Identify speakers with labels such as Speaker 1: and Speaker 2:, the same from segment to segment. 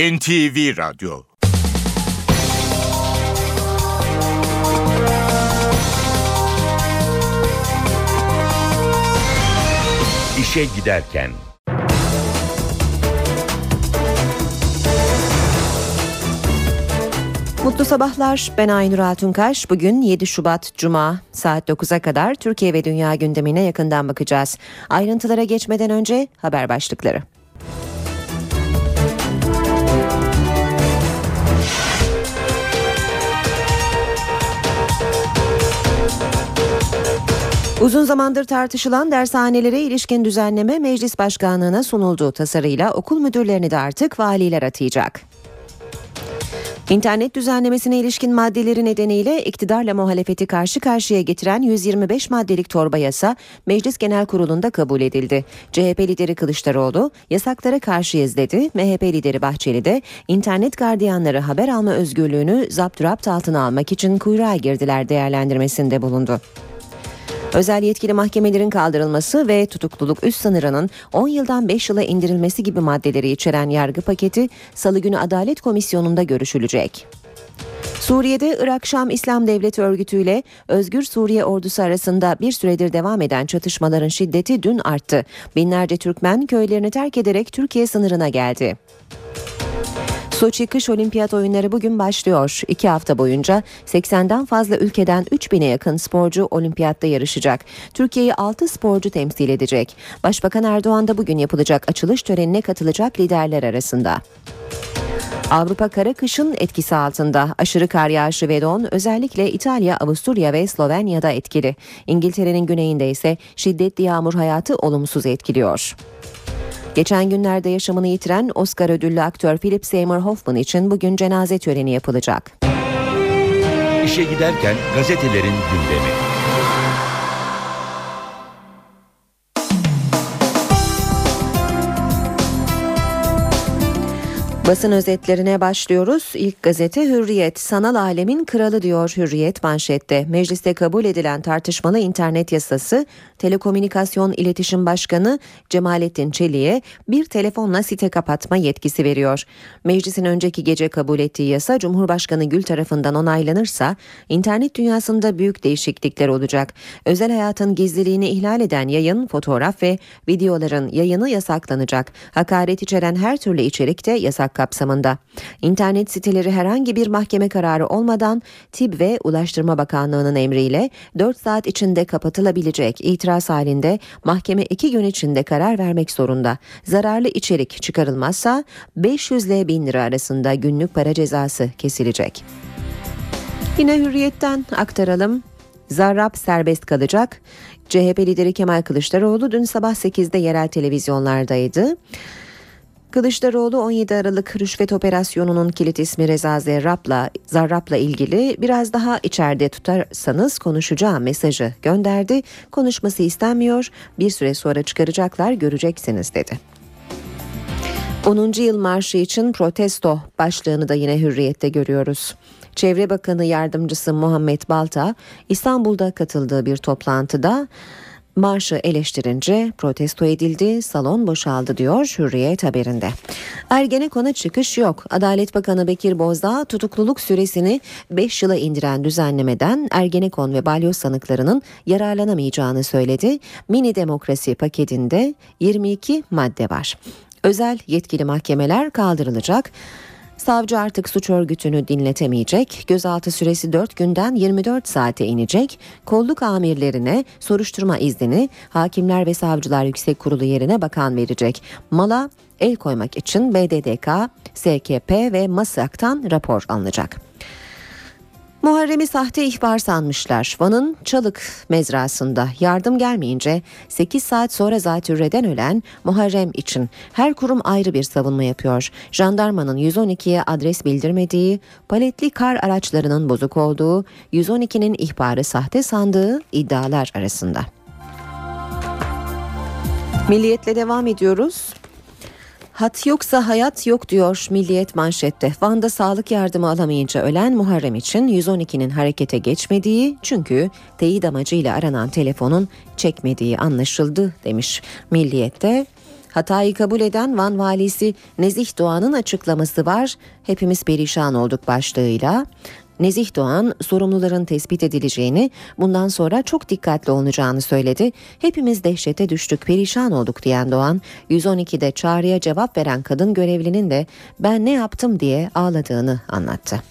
Speaker 1: NTV Radyo İşe Giderken
Speaker 2: Mutlu sabahlar. Ben Aynur Altunkaş. Bugün 7 Şubat Cuma saat 9'a kadar Türkiye ve dünya gündemine yakından bakacağız. Ayrıntılara geçmeden önce haber başlıkları. Uzun zamandır tartışılan dershanelere ilişkin düzenleme meclis başkanlığına sunulduğu tasarıyla okul müdürlerini de artık valiler atayacak. İnternet düzenlemesine ilişkin maddeleri nedeniyle iktidarla muhalefeti karşı karşıya getiren 125 maddelik torba yasa Meclis Genel Kurulu'nda kabul edildi. CHP lideri Kılıçdaroğlu yasaklara karşıyız dedi. MHP lideri Bahçeli de internet gardiyanları haber alma özgürlüğünü zapturapt altına almak için kuyruğa girdiler değerlendirmesinde bulundu. Özel yetkili mahkemelerin kaldırılması ve tutukluluk üst sınırının 10 yıldan 5 yıla indirilmesi gibi maddeleri içeren yargı paketi Salı günü Adalet Komisyonu'nda görüşülecek. Suriye'de Irak Şam İslam Devleti örgütü ile Özgür Suriye ordusu arasında bir süredir devam eden çatışmaların şiddeti dün arttı. Binlerce Türkmen köylerini terk ederek Türkiye sınırına geldi. Soçi Kış Olimpiyat Oyunları bugün başlıyor. İki hafta boyunca 80'den fazla ülkeden 3000'e yakın sporcu olimpiyatta yarışacak. Türkiye'yi 6 sporcu temsil edecek. Başbakan Erdoğan da bugün yapılacak açılış törenine katılacak liderler arasında. Avrupa kara kışın etkisi altında. Aşırı kar yağışı ve don özellikle İtalya, Avusturya ve Slovenya'da etkili. İngiltere'nin güneyinde ise şiddetli yağmur hayatı olumsuz etkiliyor. Geçen günlerde yaşamını yitiren Oscar ödüllü aktör Philip Seymour Hoffman için bugün cenaze töreni yapılacak.
Speaker 1: İşe giderken gazetelerin gündemi.
Speaker 2: Basın özetlerine başlıyoruz. İlk gazete Hürriyet. Sanal alemin kralı diyor Hürriyet manşette. Mecliste kabul edilen tartışmalı internet yasası Telekomünikasyon İletişim Başkanı Cemalettin Çelik'e bir telefonla site kapatma yetkisi veriyor. Meclisin önceki gece kabul ettiği yasa Cumhurbaşkanı Gül tarafından onaylanırsa internet dünyasında büyük değişiklikler olacak. Özel hayatın gizliliğini ihlal eden yayın, fotoğraf ve videoların yayını yasaklanacak. Hakaret içeren her türlü içerik de yasak kapsamında. İnternet siteleri herhangi bir mahkeme kararı olmadan TİB ve Ulaştırma Bakanlığı'nın emriyle 4 saat içinde kapatılabilecek itiraz halinde mahkeme 2 gün içinde karar vermek zorunda. Zararlı içerik çıkarılmazsa 500 ile 1000 lira arasında günlük para cezası kesilecek. Yine hürriyetten aktaralım. Zarrab serbest kalacak. CHP lideri Kemal Kılıçdaroğlu dün sabah 8'de yerel televizyonlardaydı. Kılıçdaroğlu 17 Aralık rüşvet operasyonunun kilit ismi Reza Zerrab'la, Zarrab'la ilgili biraz daha içeride tutarsanız konuşacağım mesajı gönderdi. Konuşması istenmiyor, bir süre sonra çıkaracaklar göreceksiniz dedi. 10. yıl marşı için protesto başlığını da yine hürriyette görüyoruz. Çevre Bakanı Yardımcısı Muhammed Balta İstanbul'da katıldığı bir toplantıda Marşı eleştirince protesto edildi, salon boşaldı diyor Hürriyet haberinde. Ergenekon'a çıkış yok. Adalet Bakanı Bekir Bozdağ tutukluluk süresini 5 yıla indiren düzenlemeden Ergenekon ve balyoz sanıklarının yararlanamayacağını söyledi. Mini demokrasi paketinde 22 madde var. Özel yetkili mahkemeler kaldırılacak. Savcı artık suç örgütünü dinletemeyecek, gözaltı süresi 4 günden 24 saate inecek, kolluk amirlerine soruşturma iznini Hakimler ve Savcılar Yüksek Kurulu yerine bakan verecek. Mala el koymak için BDDK, SKP ve MASAK'tan rapor alınacak. Muharrem'i sahte ihbar sanmışlar. Van'ın Çalık mezrasında yardım gelmeyince 8 saat sonra zatürreden ölen Muharrem için her kurum ayrı bir savunma yapıyor. Jandarmanın 112'ye adres bildirmediği, paletli kar araçlarının bozuk olduğu, 112'nin ihbarı sahte sandığı iddialar arasında. Milliyetle devam ediyoruz. Hat yoksa hayat yok diyor Milliyet manşette. Van'da sağlık yardımı alamayınca ölen Muharrem için 112'nin harekete geçmediği çünkü teyit amacıyla aranan telefonun çekmediği anlaşıldı demiş Milliyet'te. Hatayı kabul eden Van valisi Nezih Doğan'ın açıklaması var. Hepimiz perişan olduk başlığıyla. Nezih Doğan sorumluların tespit edileceğini, bundan sonra çok dikkatli olunacağını söyledi. Hepimiz dehşete düştük, perişan olduk diyen Doğan, 112'de çağrıya cevap veren kadın görevlinin de ben ne yaptım diye ağladığını anlattı.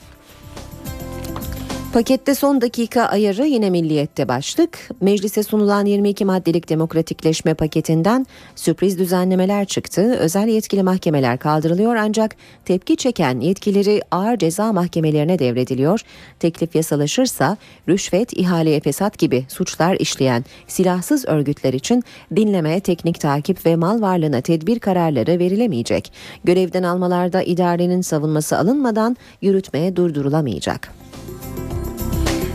Speaker 2: Pakette son dakika ayarı yine milliyette başlık. Meclise sunulan 22 maddelik demokratikleşme paketinden sürpriz düzenlemeler çıktı. Özel yetkili mahkemeler kaldırılıyor ancak tepki çeken yetkileri ağır ceza mahkemelerine devrediliyor. Teklif yasalaşırsa rüşvet, ihaleye fesat gibi suçlar işleyen silahsız örgütler için dinleme, teknik takip ve mal varlığına tedbir kararları verilemeyecek. Görevden almalarda idarenin savunması alınmadan yürütmeye durdurulamayacak.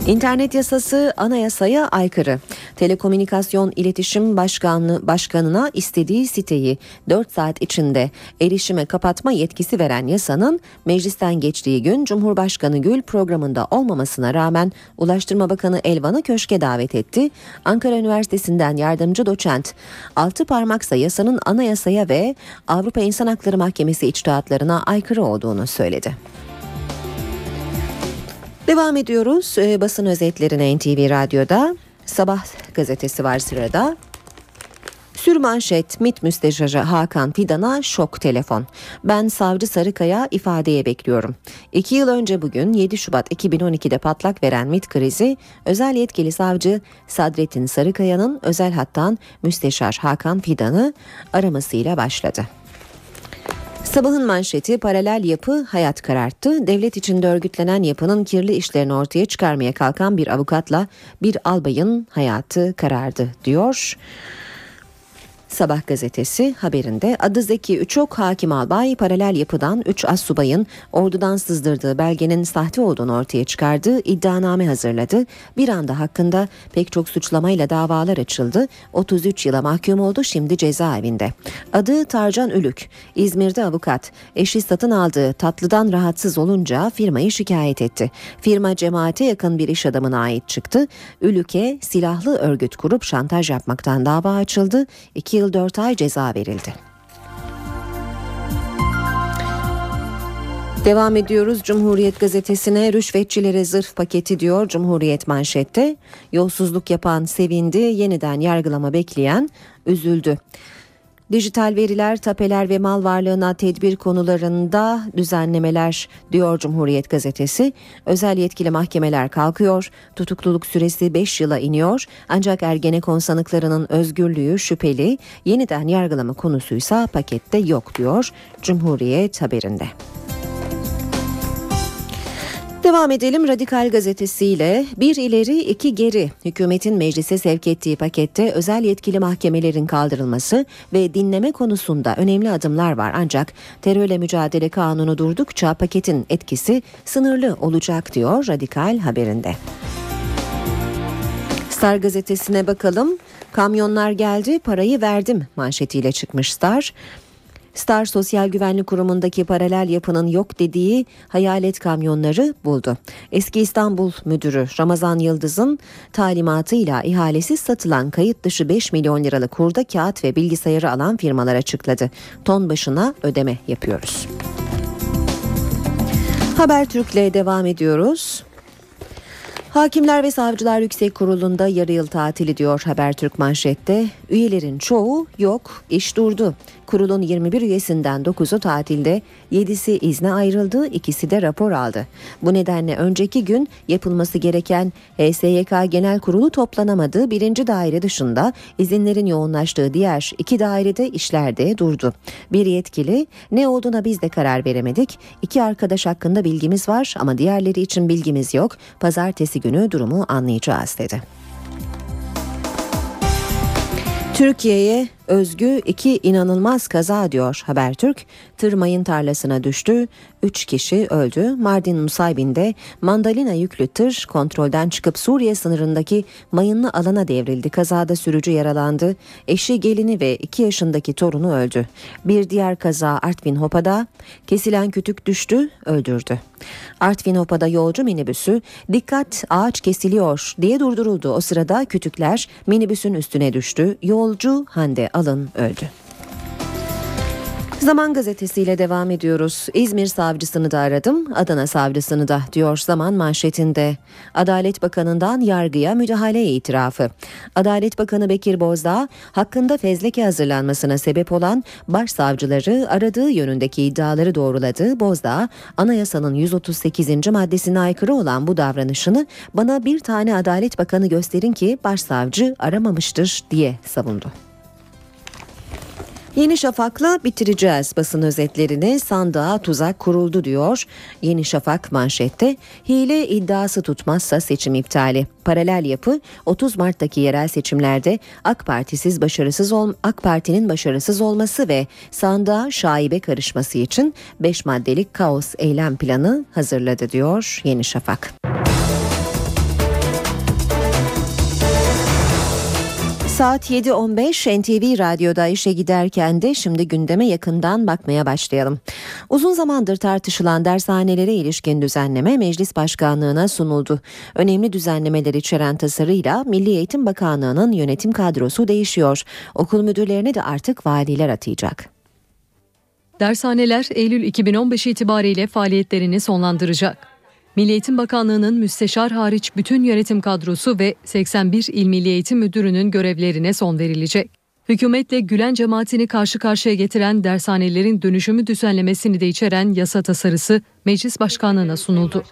Speaker 2: İnternet yasası anayasaya aykırı. Telekomünikasyon İletişim Başkanlığı Başkanına istediği siteyi 4 saat içinde erişime kapatma yetkisi veren yasanın meclisten geçtiği gün Cumhurbaşkanı Gül programında olmamasına rağmen Ulaştırma Bakanı Elvan'ı köşke davet etti. Ankara Üniversitesi'nden yardımcı doçent altı parmaksa yasanın anayasaya ve Avrupa İnsan Hakları Mahkemesi içtihatlarına aykırı olduğunu söyledi. Devam ediyoruz e, basın özetlerine NTV Radyo'da. Sabah gazetesi var sırada. Sürmanşet MİT Müsteşarı Hakan Fidan'a şok telefon. Ben Savcı Sarıkaya ifadeye bekliyorum. İki yıl önce bugün 7 Şubat 2012'de patlak veren MİT krizi özel yetkili savcı Sadrettin Sarıkaya'nın özel hattan Müsteşar Hakan Fidan'ı aramasıyla başladı. Sabahın manşeti paralel yapı hayat kararttı. Devlet içinde örgütlenen yapının kirli işlerini ortaya çıkarmaya kalkan bir avukatla bir albayın hayatı karardı diyor. Sabah gazetesi haberinde adı Zeki Üçok Hakim Albay paralel yapıdan 3 as subayın ordudan sızdırdığı belgenin sahte olduğunu ortaya çıkardığı iddianame hazırladı. Bir anda hakkında pek çok suçlamayla davalar açıldı. 33 yıla mahkum oldu şimdi cezaevinde. Adı Tarcan Ülük. İzmir'de avukat. Eşi satın aldığı tatlıdan rahatsız olunca firmayı şikayet etti. Firma cemaate yakın bir iş adamına ait çıktı. Ülük'e silahlı örgüt kurup şantaj yapmaktan dava açıldı. 2 yıl 4 ay ceza verildi. Devam ediyoruz Cumhuriyet gazetesine rüşvetçilere zırh paketi diyor Cumhuriyet manşette. Yolsuzluk yapan sevindi, yeniden yargılama bekleyen üzüldü. Dijital veriler, tapeler ve mal varlığına tedbir konularında düzenlemeler diyor Cumhuriyet gazetesi. Özel yetkili mahkemeler kalkıyor. Tutukluluk süresi 5 yıla iniyor. Ancak Ergenekon sanıklarının özgürlüğü şüpheli. Yeniden yargılama konusuysa pakette yok diyor Cumhuriyet haberinde. Devam edelim Radikal gazetesiyle bir ileri iki geri hükümetin meclise sevk ettiği pakette özel yetkili mahkemelerin kaldırılması ve dinleme konusunda önemli adımlar var ancak terörle mücadele kanunu durdukça paketin etkisi sınırlı olacak diyor Radikal haberinde. Star gazetesine bakalım. Kamyonlar geldi, parayı verdim manşetiyle çıkmış Star. Star Sosyal Güvenlik Kurumu'ndaki paralel yapının yok dediği hayalet kamyonları buldu. Eski İstanbul Müdürü Ramazan Yıldız'ın talimatıyla ihalesiz satılan kayıt dışı 5 milyon liralık kurda kağıt ve bilgisayarı alan firmalar açıkladı. Ton başına ödeme yapıyoruz. Habertürk'le devam ediyoruz. Hakimler ve Savcılar Yüksek Kurulu'nda yarı yıl tatili diyor Habertürk manşette. Üyelerin çoğu yok, iş durdu. Kurulun 21 üyesinden 9'u tatilde, 7'si izne ayrıldı, ikisi de rapor aldı. Bu nedenle önceki gün yapılması gereken HSYK Genel Kurulu toplanamadı. Birinci daire dışında izinlerin yoğunlaştığı diğer iki dairede işlerde durdu. Bir yetkili ne olduğuna biz de karar veremedik. İki arkadaş hakkında bilgimiz var ama diğerleri için bilgimiz yok. Pazartesi günü durumu anlayacağız dedi. Türkiye'ye özgü iki inanılmaz kaza diyor Habertürk. Tır mayın tarlasına düştü. Üç kişi öldü. Mardin Nusaybin'de mandalina yüklü tır kontrolden çıkıp Suriye sınırındaki mayınlı alana devrildi. Kazada sürücü yaralandı. Eşi, gelini ve iki yaşındaki torunu öldü. Bir diğer kaza Artvin Hopa'da kesilen kütük düştü, öldürdü. Artvin Hopa'da yolcu minibüsü dikkat ağaç kesiliyor diye durduruldu. O sırada kütükler minibüsün üstüne düştü. Yolcu Hande Alın öldü. Zaman gazetesiyle devam ediyoruz. İzmir savcısını da aradım, Adana savcısını da diyor Zaman manşetinde. Adalet Bakanı'ndan yargıya müdahale itirafı. Adalet Bakanı Bekir Bozdağ hakkında fezleke hazırlanmasına sebep olan başsavcıları aradığı yönündeki iddiaları doğruladı. Bozdağ, anayasanın 138. maddesine aykırı olan bu davranışını bana bir tane Adalet Bakanı gösterin ki başsavcı aramamıştır diye savundu. Yeni Şafak'la bitireceğiz basın özetlerini. Sandığa tuzak kuruldu diyor. Yeni Şafak manşette hile iddiası tutmazsa seçim iptali. Paralel yapı 30 Mart'taki yerel seçimlerde AK Partisiz başarısız ol AK Parti'nin başarısız olması ve sandığa şaibe karışması için 5 maddelik kaos eylem planı hazırladı diyor Yeni Şafak. Saat 7.15 NTV Radyo'da işe giderken de şimdi gündeme yakından bakmaya başlayalım. Uzun zamandır tartışılan dershanelere ilişkin düzenleme Meclis Başkanlığı'na sunuldu. Önemli düzenlemeler içeren tasarıyla Milli Eğitim Bakanlığı'nın yönetim kadrosu değişiyor. Okul müdürlerini de artık valiler atayacak.
Speaker 3: Dershaneler Eylül 2015 itibariyle faaliyetlerini sonlandıracak. Milli Eğitim Bakanlığı'nın müsteşar hariç bütün yönetim kadrosu ve 81 İl Milli Eğitim Müdürü'nün görevlerine son verilecek. Hükümetle Gülen cemaatini karşı karşıya getiren dershanelerin dönüşümü düzenlemesini de içeren yasa tasarısı Meclis Başkanlığı'na sunuldu.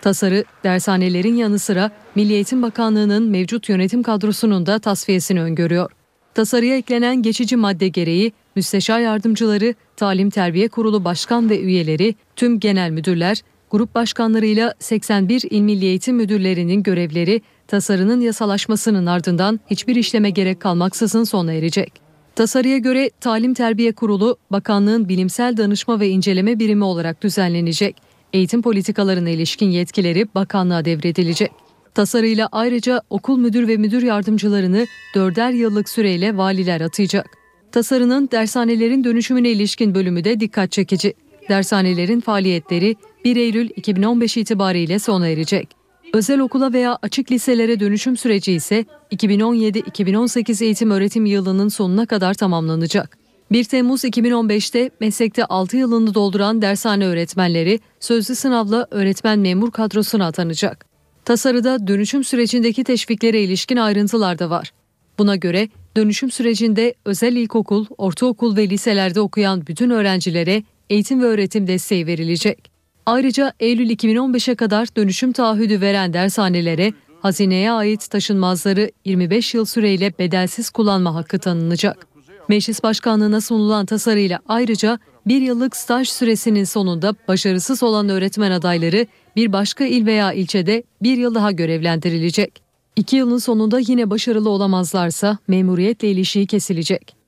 Speaker 3: Tasarı dershanelerin yanı sıra Milli Eğitim Bakanlığı'nın mevcut yönetim kadrosunun da tasfiyesini öngörüyor. Tasarıya eklenen geçici madde gereği müsteşar yardımcıları, Talim Terbiye Kurulu başkan ve üyeleri, tüm genel müdürler, grup başkanlarıyla 81 İl Milli Eğitim Müdürlerinin görevleri tasarının yasalaşmasının ardından hiçbir işleme gerek kalmaksızın sona erecek. Tasarıya göre Talim Terbiye Kurulu bakanlığın bilimsel danışma ve inceleme birimi olarak düzenlenecek. Eğitim politikalarına ilişkin yetkileri bakanlığa devredilecek. Tasarıyla ayrıca okul müdür ve müdür yardımcılarını dörder yıllık süreyle valiler atayacak. Tasarının dershanelerin dönüşümüne ilişkin bölümü de dikkat çekici. Dershanelerin faaliyetleri 1 Eylül 2015 itibariyle sona erecek. Özel okula veya açık liselere dönüşüm süreci ise 2017-2018 eğitim öğretim yılının sonuna kadar tamamlanacak. 1 Temmuz 2015'te meslekte 6 yılını dolduran dershane öğretmenleri sözlü sınavla öğretmen memur kadrosuna atanacak. Tasarıda dönüşüm sürecindeki teşviklere ilişkin ayrıntılar da var. Buna göre dönüşüm sürecinde özel ilkokul, ortaokul ve liselerde okuyan bütün öğrencilere eğitim ve öğretim desteği verilecek. Ayrıca Eylül 2015'e kadar dönüşüm taahhüdü veren dershanelere hazineye ait taşınmazları 25 yıl süreyle bedelsiz kullanma hakkı tanınacak. Meclis Başkanlığı'na sunulan tasarıyla ayrıca bir yıllık staj süresinin sonunda başarısız olan öğretmen adayları bir başka il veya ilçede bir yıl daha görevlendirilecek. İki yılın sonunda yine başarılı olamazlarsa memuriyetle ilişiği kesilecek.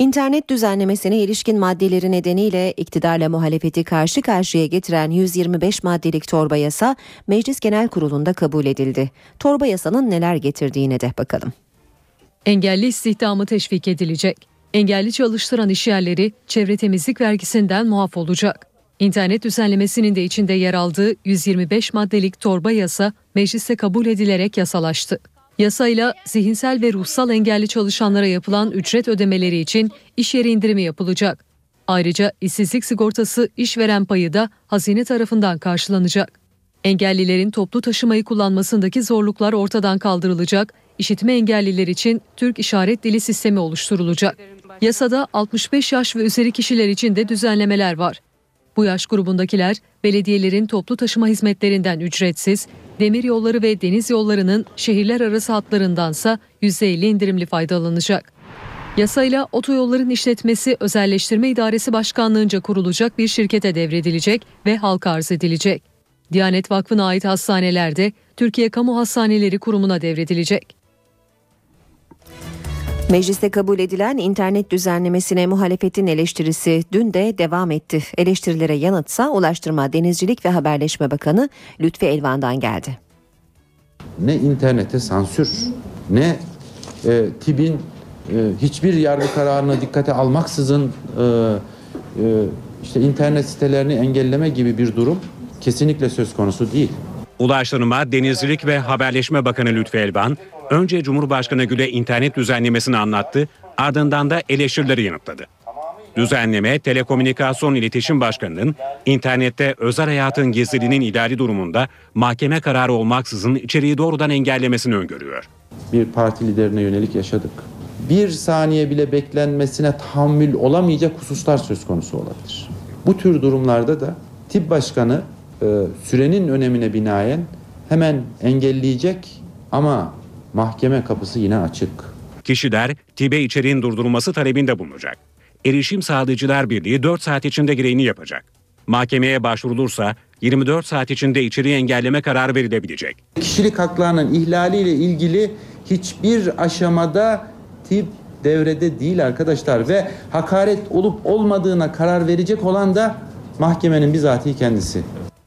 Speaker 2: İnternet düzenlemesine ilişkin maddeleri nedeniyle iktidarla muhalefeti karşı karşıya getiren 125 maddelik torba yasa Meclis Genel Kurulu'nda kabul edildi. Torba yasanın neler getirdiğine de bakalım.
Speaker 3: Engelli istihdamı teşvik edilecek. Engelli çalıştıran işyerleri çevre temizlik vergisinden muaf olacak. İnternet düzenlemesinin de içinde yer aldığı 125 maddelik torba yasa mecliste kabul edilerek yasalaştı. Yasayla zihinsel ve ruhsal engelli çalışanlara yapılan ücret ödemeleri için iş yeri indirimi yapılacak. Ayrıca işsizlik sigortası işveren payı da hazine tarafından karşılanacak. Engellilerin toplu taşımayı kullanmasındaki zorluklar ortadan kaldırılacak, işitme engelliler için Türk İşaret Dili Sistemi oluşturulacak. Yasada 65 yaş ve üzeri kişiler için de düzenlemeler var. Bu yaş grubundakiler belediyelerin toplu taşıma hizmetlerinden ücretsiz, demir yolları ve deniz yollarının şehirler arası hatlarındansa %50 indirimli faydalanacak. Yasayla otoyolların işletmesi Özelleştirme İdaresi Başkanlığınca kurulacak bir şirkete devredilecek ve halka arz edilecek. Diyanet Vakfı'na ait hastanelerde Türkiye Kamu Hastaneleri Kurumu'na devredilecek.
Speaker 2: Mecliste kabul edilen internet düzenlemesine muhalefetin eleştirisi dün de devam etti. Eleştirilere yanıtsa Ulaştırma, Denizcilik ve Haberleşme Bakanı Lütfi Elvan'dan geldi.
Speaker 4: Ne internete sansür, ne e, TİB'in e, hiçbir yargı kararını dikkate almaksızın e, e, işte internet sitelerini engelleme gibi bir durum kesinlikle söz konusu değil.
Speaker 5: Ulaştırma, Denizcilik ve Haberleşme Bakanı Lütfi Elvan, önce Cumhurbaşkanı Gül'e internet düzenlemesini anlattı, ardından da eleştirileri yanıtladı. Düzenleme, Telekomünikasyon İletişim Başkanı'nın internette özel hayatın gizliliğinin idari durumunda mahkeme kararı olmaksızın içeriği doğrudan engellemesini öngörüyor.
Speaker 4: Bir parti liderine yönelik yaşadık. Bir saniye bile beklenmesine tahammül olamayacak hususlar söz konusu olabilir. Bu tür durumlarda da tip başkanı e, sürenin önemine binaen hemen engelleyecek ama mahkeme kapısı yine açık.
Speaker 5: Kişiler TİB'e içeriğin durdurulması talebinde bulunacak. Erişim Sağlayıcılar Birliği 4 saat içinde gereğini yapacak. Mahkemeye başvurulursa 24 saat içinde içeriği engelleme kararı verilebilecek.
Speaker 4: Kişilik haklarının ihlaliyle ilgili hiçbir aşamada tip devrede değil arkadaşlar ve hakaret olup olmadığına karar verecek olan da mahkemenin bizatihi kendisi.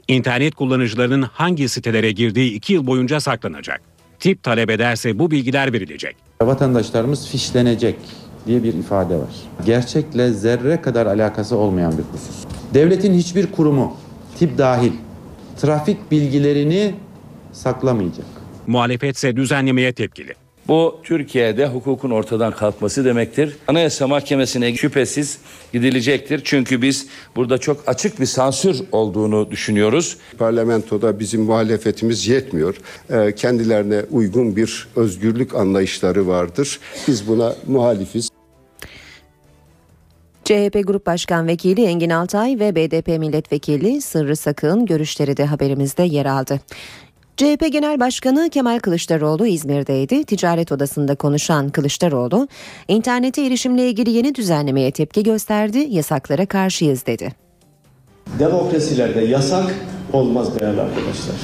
Speaker 5: İnternet kullanıcılarının hangi sitelere girdiği 2 yıl boyunca saklanacak. Tip talep ederse bu bilgiler verilecek.
Speaker 4: Vatandaşlarımız fişlenecek diye bir ifade var. Gerçekle zerre kadar alakası olmayan bir husus. Devletin hiçbir kurumu, tip dahil, trafik bilgilerini saklamayacak.
Speaker 5: Muhalefetse düzenlemeye tepkili.
Speaker 6: Bu Türkiye'de hukukun ortadan kalkması demektir. Anayasa Mahkemesi'ne şüphesiz gidilecektir. Çünkü biz burada çok açık bir sansür olduğunu düşünüyoruz.
Speaker 7: Parlamentoda bizim muhalefetimiz yetmiyor. Ee, Kendilerine uygun bir özgürlük anlayışları vardır. Biz buna muhalifiz.
Speaker 2: CHP Grup Başkan Vekili Engin Altay ve BDP Milletvekili Sırrı Sakın görüşleri de haberimizde yer aldı. CHP Genel Başkanı Kemal Kılıçdaroğlu İzmir'deydi. Ticaret odasında konuşan Kılıçdaroğlu, internete erişimle ilgili yeni düzenlemeye tepki gösterdi, yasaklara karşıyız dedi.
Speaker 8: Demokrasilerde yasak olmaz değerli arkadaşlar.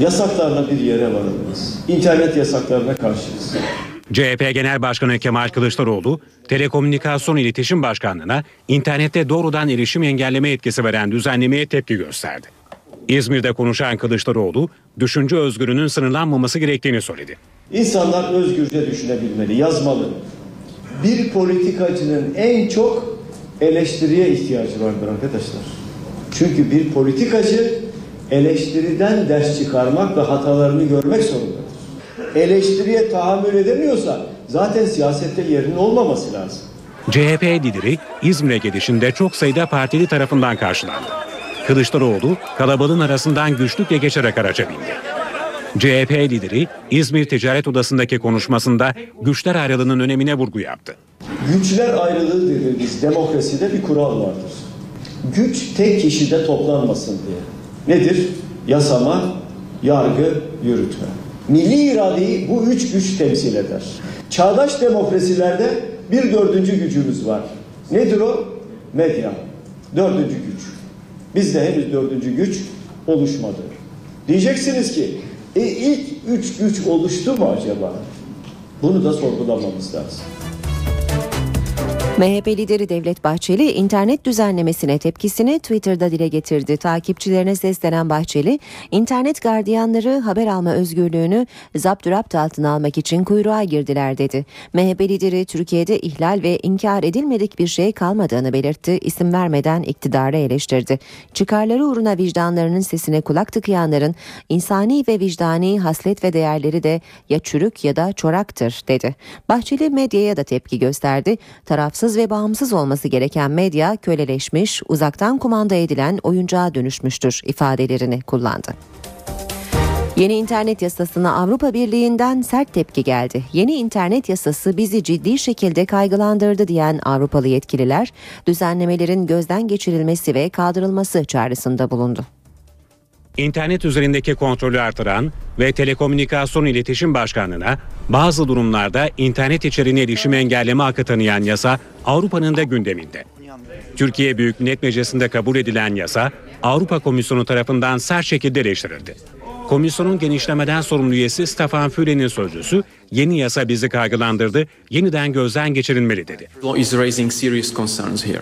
Speaker 8: Yasaklarla bir yere varılmaz. İnternet yasaklarına karşıyız.
Speaker 5: CHP Genel Başkanı Kemal Kılıçdaroğlu, Telekomünikasyon İletişim Başkanlığı'na internette doğrudan erişim engelleme etkisi veren düzenlemeye tepki gösterdi. İzmir'de konuşan Kılıçdaroğlu, düşünce özgürlüğünün sınırlanmaması gerektiğini söyledi.
Speaker 8: İnsanlar özgürce düşünebilmeli, yazmalı. Bir politikacının en çok eleştiriye ihtiyacı vardır arkadaşlar. Çünkü bir politikacı eleştiriden ders çıkarmak ve hatalarını görmek zorundadır. Eleştiriye tahammül edemiyorsa zaten siyasette yerinin olmaması lazım.
Speaker 5: CHP lideri İzmir'e gidişinde çok sayıda partili tarafından karşılandı. Kılıçdaroğlu kalabalığın arasından güçlükle geçerek araca bindi. CHP lideri İzmir Ticaret Odası'ndaki konuşmasında güçler ayrılığının önemine vurgu yaptı.
Speaker 8: Güçler ayrılığı dediğimiz demokraside bir kural vardır. Güç tek kişide toplanmasın diye. Nedir? Yasama, yargı, yürütme. Milli iradeyi bu üç güç temsil eder. Çağdaş demokrasilerde bir dördüncü gücümüz var. Nedir o? Medya. Dördüncü güç. Bizde henüz dördüncü güç oluşmadı. Diyeceksiniz ki e, ilk üç güç oluştu mu acaba? Bunu da sorgulamamız lazım.
Speaker 2: MHP lideri Devlet Bahçeli internet düzenlemesine tepkisini Twitter'da dile getirdi. Takipçilerine seslenen Bahçeli, internet gardiyanları haber alma özgürlüğünü zapturapt altına almak için kuyruğa girdiler dedi. MHP lideri Türkiye'de ihlal ve inkar edilmedik bir şey kalmadığını belirtti. İsim vermeden iktidarı eleştirdi. Çıkarları uğruna vicdanlarının sesine kulak tıkayanların insani ve vicdani haslet ve değerleri de ya çürük ya da çoraktır dedi. Bahçeli medyaya da tepki gösterdi. Tarafsız ve bağımsız olması gereken medya köleleşmiş, uzaktan kumanda edilen oyuncağa dönüşmüştür ifadelerini kullandı. Yeni internet yasasına Avrupa Birliği'nden sert tepki geldi. Yeni internet yasası bizi ciddi şekilde kaygılandırdı diyen Avrupalı yetkililer, düzenlemelerin gözden geçirilmesi ve kaldırılması çağrısında bulundu.
Speaker 5: İnternet üzerindeki kontrolü artıran ve Telekomünikasyon İletişim Başkanlığı'na bazı durumlarda internet içeriğine erişimi engelleme hakkı tanıyan yasa Avrupa'nın da gündeminde. Türkiye Büyük Millet Meclisi'nde kabul edilen yasa Avrupa Komisyonu tarafından sert şekilde eleştirildi. Komisyonun genişlemeden sorumlu üyesi Stefan Füle'nin sözcüsü yeni yasa bizi kaygılandırdı, yeniden gözden geçirilmeli dedi.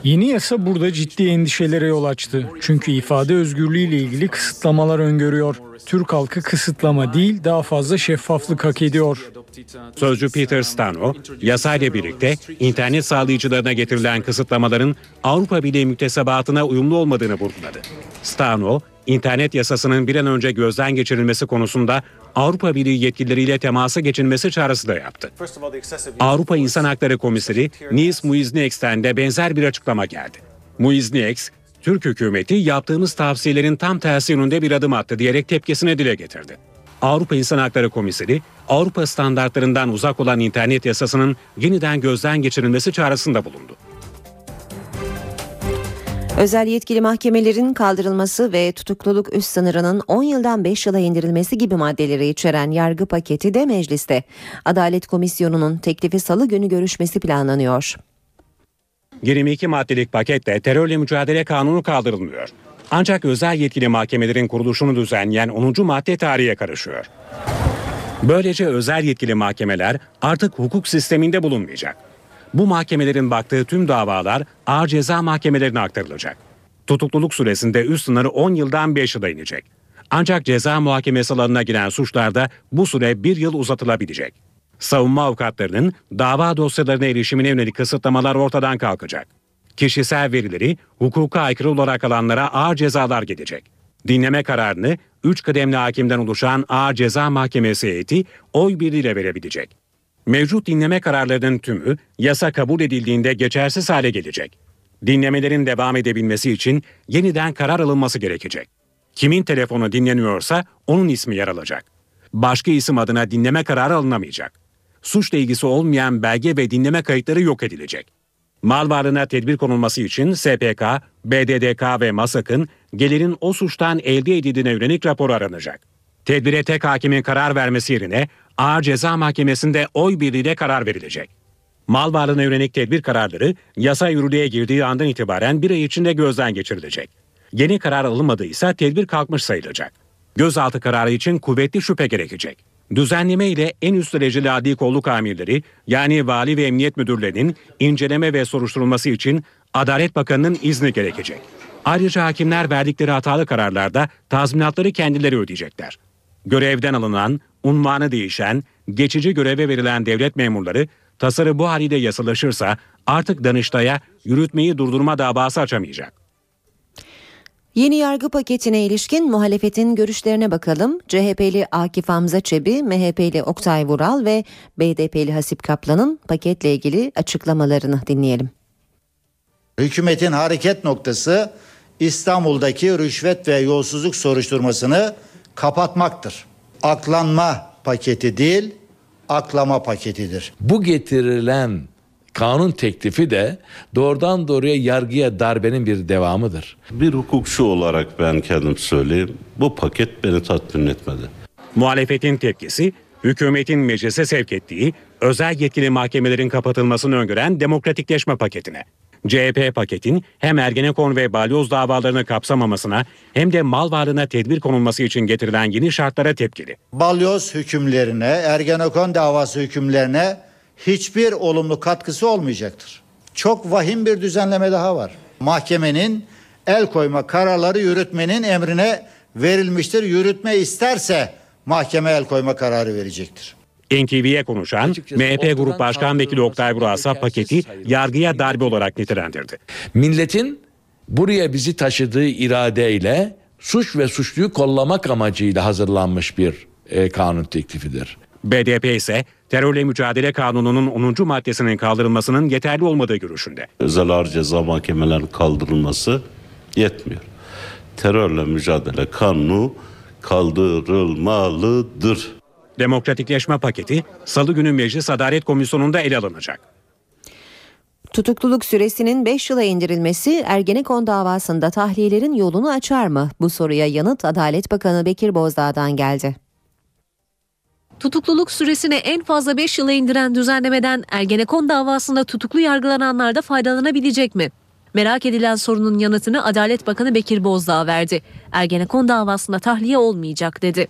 Speaker 9: Yeni yasa burada ciddi endişelere yol açtı. Çünkü ifade özgürlüğü ile ilgili kısıtlamalar öngörüyor. Türk halkı kısıtlama değil daha fazla şeffaflık hak ediyor.
Speaker 5: Sözcü Peter Stano, yasayla birlikte internet sağlayıcılarına getirilen kısıtlamaların Avrupa Birliği müktesebatına uyumlu olmadığını vurguladı. Stano, internet yasasının bir an önce gözden geçirilmesi konusunda Avrupa Birliği yetkilileriyle temasa geçilmesi çağrısı da yaptı. Avrupa İnsan Hakları Komiseri Nils Muizniek'ten de benzer bir açıklama geldi. Muiznieks, Türk hükümeti yaptığımız tavsiyelerin tam tersi yönünde bir adım attı diyerek tepkisini dile getirdi. Avrupa İnsan Hakları Komiseri, Avrupa standartlarından uzak olan internet yasasının yeniden gözden geçirilmesi çağrısında bulundu.
Speaker 2: Özel yetkili mahkemelerin kaldırılması ve tutukluluk üst sınırının 10 yıldan 5 yıla indirilmesi gibi maddeleri içeren yargı paketi de mecliste. Adalet Komisyonu'nun teklifi salı günü görüşmesi planlanıyor.
Speaker 5: 22 maddelik paketle terörle mücadele kanunu kaldırılmıyor. Ancak özel yetkili mahkemelerin kuruluşunu düzenleyen 10. madde tarihe karışıyor. Böylece özel yetkili mahkemeler artık hukuk sisteminde bulunmayacak. Bu mahkemelerin baktığı tüm davalar ağır ceza mahkemelerine aktarılacak. Tutukluluk süresinde üst sınırı 10 yıldan 5 yıla inecek. Ancak ceza muhakemesi alanına giren suçlarda bu süre 1 yıl uzatılabilecek. Savunma avukatlarının dava dosyalarına erişimine yönelik kısıtlamalar ortadan kalkacak. Kişisel verileri hukuka aykırı olarak alanlara ağır cezalar gelecek. Dinleme kararını 3 kıdemli hakimden oluşan Ağır Ceza Mahkemesi heyeti oy birliğiyle verebilecek. Mevcut dinleme kararlarının tümü yasa kabul edildiğinde geçersiz hale gelecek. Dinlemelerin devam edebilmesi için yeniden karar alınması gerekecek. Kimin telefonu dinleniyorsa onun ismi yer alacak. Başka isim adına dinleme kararı alınamayacak. Suçla ilgisi olmayan belge ve dinleme kayıtları yok edilecek. Mal varlığına tedbir konulması için SPK, BDDK ve MASAK'ın gelirin o suçtan elde edildiğine yönelik rapor aranacak. Tedbire tek hakimin karar vermesi yerine Ağır Ceza Mahkemesi'nde oy birliğiyle karar verilecek. Mal varlığına yönelik tedbir kararları yasa yürürlüğe girdiği andan itibaren bir ay içinde gözden geçirilecek. Yeni karar alınmadıysa tedbir kalkmış sayılacak. Gözaltı kararı için kuvvetli şüphe gerekecek. Düzenleme ile en üst dereceli adli kolluk amirleri yani vali ve emniyet müdürlerinin inceleme ve soruşturulması için Adalet Bakanı'nın izni gerekecek. Ayrıca hakimler verdikleri hatalı kararlarda tazminatları kendileri ödeyecekler. Görevden alınan, unvanı değişen, geçici göreve verilen devlet memurları tasarı bu haliyle yasalaşırsa artık Danıştay'a yürütmeyi durdurma davası açamayacak.
Speaker 2: Yeni yargı paketine ilişkin muhalefetin görüşlerine bakalım. CHP'li Akif Hamza Çebi, MHP'li Oktay Vural ve BDP'li Hasip Kaplan'ın paketle ilgili açıklamalarını dinleyelim.
Speaker 10: Hükümetin hareket noktası İstanbul'daki rüşvet ve yolsuzluk soruşturmasını kapatmaktır. Aklanma paketi değil, aklama paketidir.
Speaker 11: Bu getirilen kanun teklifi de doğrudan doğruya yargıya darbenin bir devamıdır.
Speaker 12: Bir hukukçu olarak ben kendim söyleyeyim. Bu paket beni tatmin etmedi.
Speaker 5: Muhalefetin tepkisi hükümetin meclise sevk ettiği özel yetkili mahkemelerin kapatılmasını öngören demokratikleşme paketine. CHP paketin hem Ergenekon ve balyoz davalarını kapsamamasına hem de mal varlığına tedbir konulması için getirilen yeni şartlara tepkili.
Speaker 10: Balyoz hükümlerine, Ergenekon davası hükümlerine hiçbir olumlu katkısı olmayacaktır. Çok vahim bir düzenleme daha var. Mahkemenin el koyma kararları yürütmenin emrine verilmiştir. Yürütme isterse mahkeme el koyma kararı verecektir.
Speaker 5: NTV'ye konuşan MHP Grup Başkan Vekili Oktay Burasa paketi yargıya darbe olarak nitelendirdi.
Speaker 11: Milletin buraya bizi taşıdığı iradeyle suç ve suçluyu kollamak amacıyla hazırlanmış bir e, kanun teklifidir.
Speaker 5: BDP ise terörle mücadele kanununun 10. maddesinin kaldırılmasının yeterli olmadığı görüşünde.
Speaker 12: Özel ağır ceza mahkemelerinin kaldırılması yetmiyor. Terörle mücadele kanunu kaldırılmalıdır.
Speaker 5: Demokratikleşme paketi salı günü Meclis Adalet Komisyonu'nda ele alınacak.
Speaker 2: Tutukluluk süresinin 5 yıla indirilmesi Ergenekon davasında tahliyelerin yolunu açar mı? Bu soruya yanıt Adalet Bakanı Bekir Bozdağ'dan geldi.
Speaker 13: Tutukluluk süresini en fazla 5 yıla indiren düzenlemeden Ergenekon davasında tutuklu yargılananlar da faydalanabilecek mi? Merak edilen sorunun yanıtını Adalet Bakanı Bekir Bozdağ verdi. Ergenekon davasında tahliye olmayacak dedi.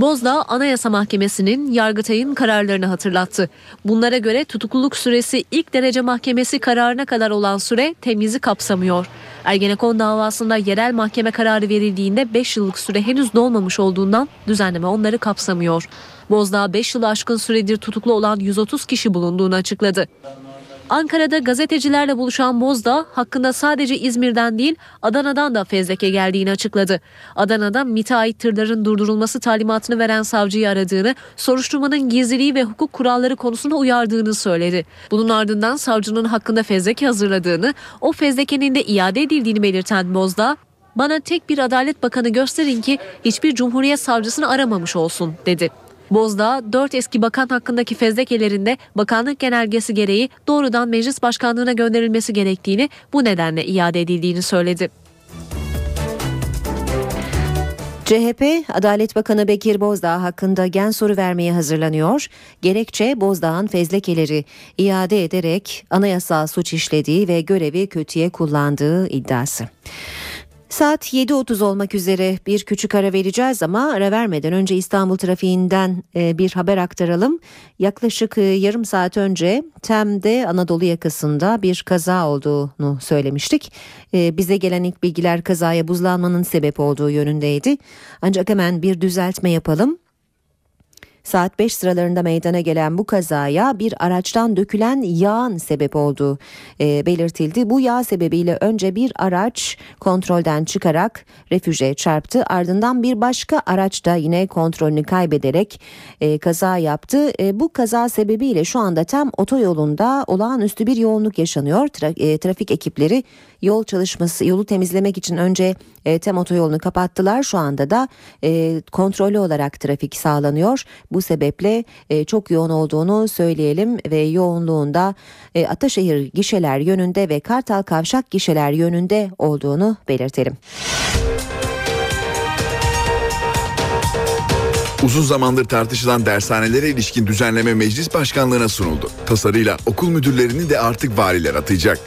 Speaker 13: Bozdağ Anayasa Mahkemesi'nin Yargıtay'ın kararlarını hatırlattı. Bunlara göre tutukluluk süresi ilk derece mahkemesi kararına kadar olan süre temyizi kapsamıyor. Ergenekon davasında yerel mahkeme kararı verildiğinde 5 yıllık süre henüz dolmamış olduğundan düzenleme onları kapsamıyor. Bozdağ 5 yılı aşkın süredir tutuklu olan 130 kişi bulunduğunu açıkladı. Ankara'da gazetecilerle buluşan Bozdağ hakkında sadece İzmir'den değil Adana'dan da fezleke geldiğini açıkladı. Adana'da MİT'e ait tırların durdurulması talimatını veren savcıyı aradığını, soruşturmanın gizliliği ve hukuk kuralları konusunda uyardığını söyledi. Bunun ardından savcının hakkında fezleke hazırladığını, o fezlekenin de iade edildiğini belirten Bozdağ, bana tek bir adalet bakanı gösterin ki hiçbir cumhuriyet savcısını aramamış olsun dedi. Bozdağ, 4 eski bakan hakkındaki fezlekelerinde bakanlık genelgesi gereği doğrudan meclis başkanlığına gönderilmesi gerektiğini bu nedenle iade edildiğini söyledi.
Speaker 2: CHP, Adalet Bakanı Bekir Bozdağ hakkında gen soru vermeye hazırlanıyor. Gerekçe Bozdağ'ın fezlekeleri iade ederek anayasal suç işlediği ve görevi kötüye kullandığı iddiası. Saat 7.30 olmak üzere bir küçük ara vereceğiz ama ara vermeden önce İstanbul trafiğinden e, bir haber aktaralım. Yaklaşık e, yarım saat önce Tem'de Anadolu yakasında bir kaza olduğunu söylemiştik. E, bize gelen ilk bilgiler kazaya buzlanmanın sebep olduğu yönündeydi. Ancak hemen bir düzeltme yapalım. Saat 5 sıralarında meydana gelen bu kazaya bir araçtan dökülen yağın sebep olduğu e, belirtildi. Bu yağ sebebiyle önce bir araç kontrolden çıkarak refüje çarptı. Ardından bir başka araç da yine kontrolünü kaybederek e, kaza yaptı. E, bu kaza sebebiyle şu anda tam otoyolunda olağanüstü bir yoğunluk yaşanıyor. Tra- e, trafik ekipleri yol çalışması yolu temizlemek için önce e, tem otoyolunu kapattılar. Şu anda da e, kontrollü olarak trafik sağlanıyor. Bu sebeple e, çok yoğun olduğunu söyleyelim ve yoğunluğunda e, Ataşehir gişeler yönünde ve Kartal Kavşak gişeler yönünde olduğunu belirtelim.
Speaker 14: Uzun zamandır tartışılan dershanelere ilişkin düzenleme meclis başkanlığına sunuldu. Tasarıyla okul müdürlerini de artık valiler atayacak.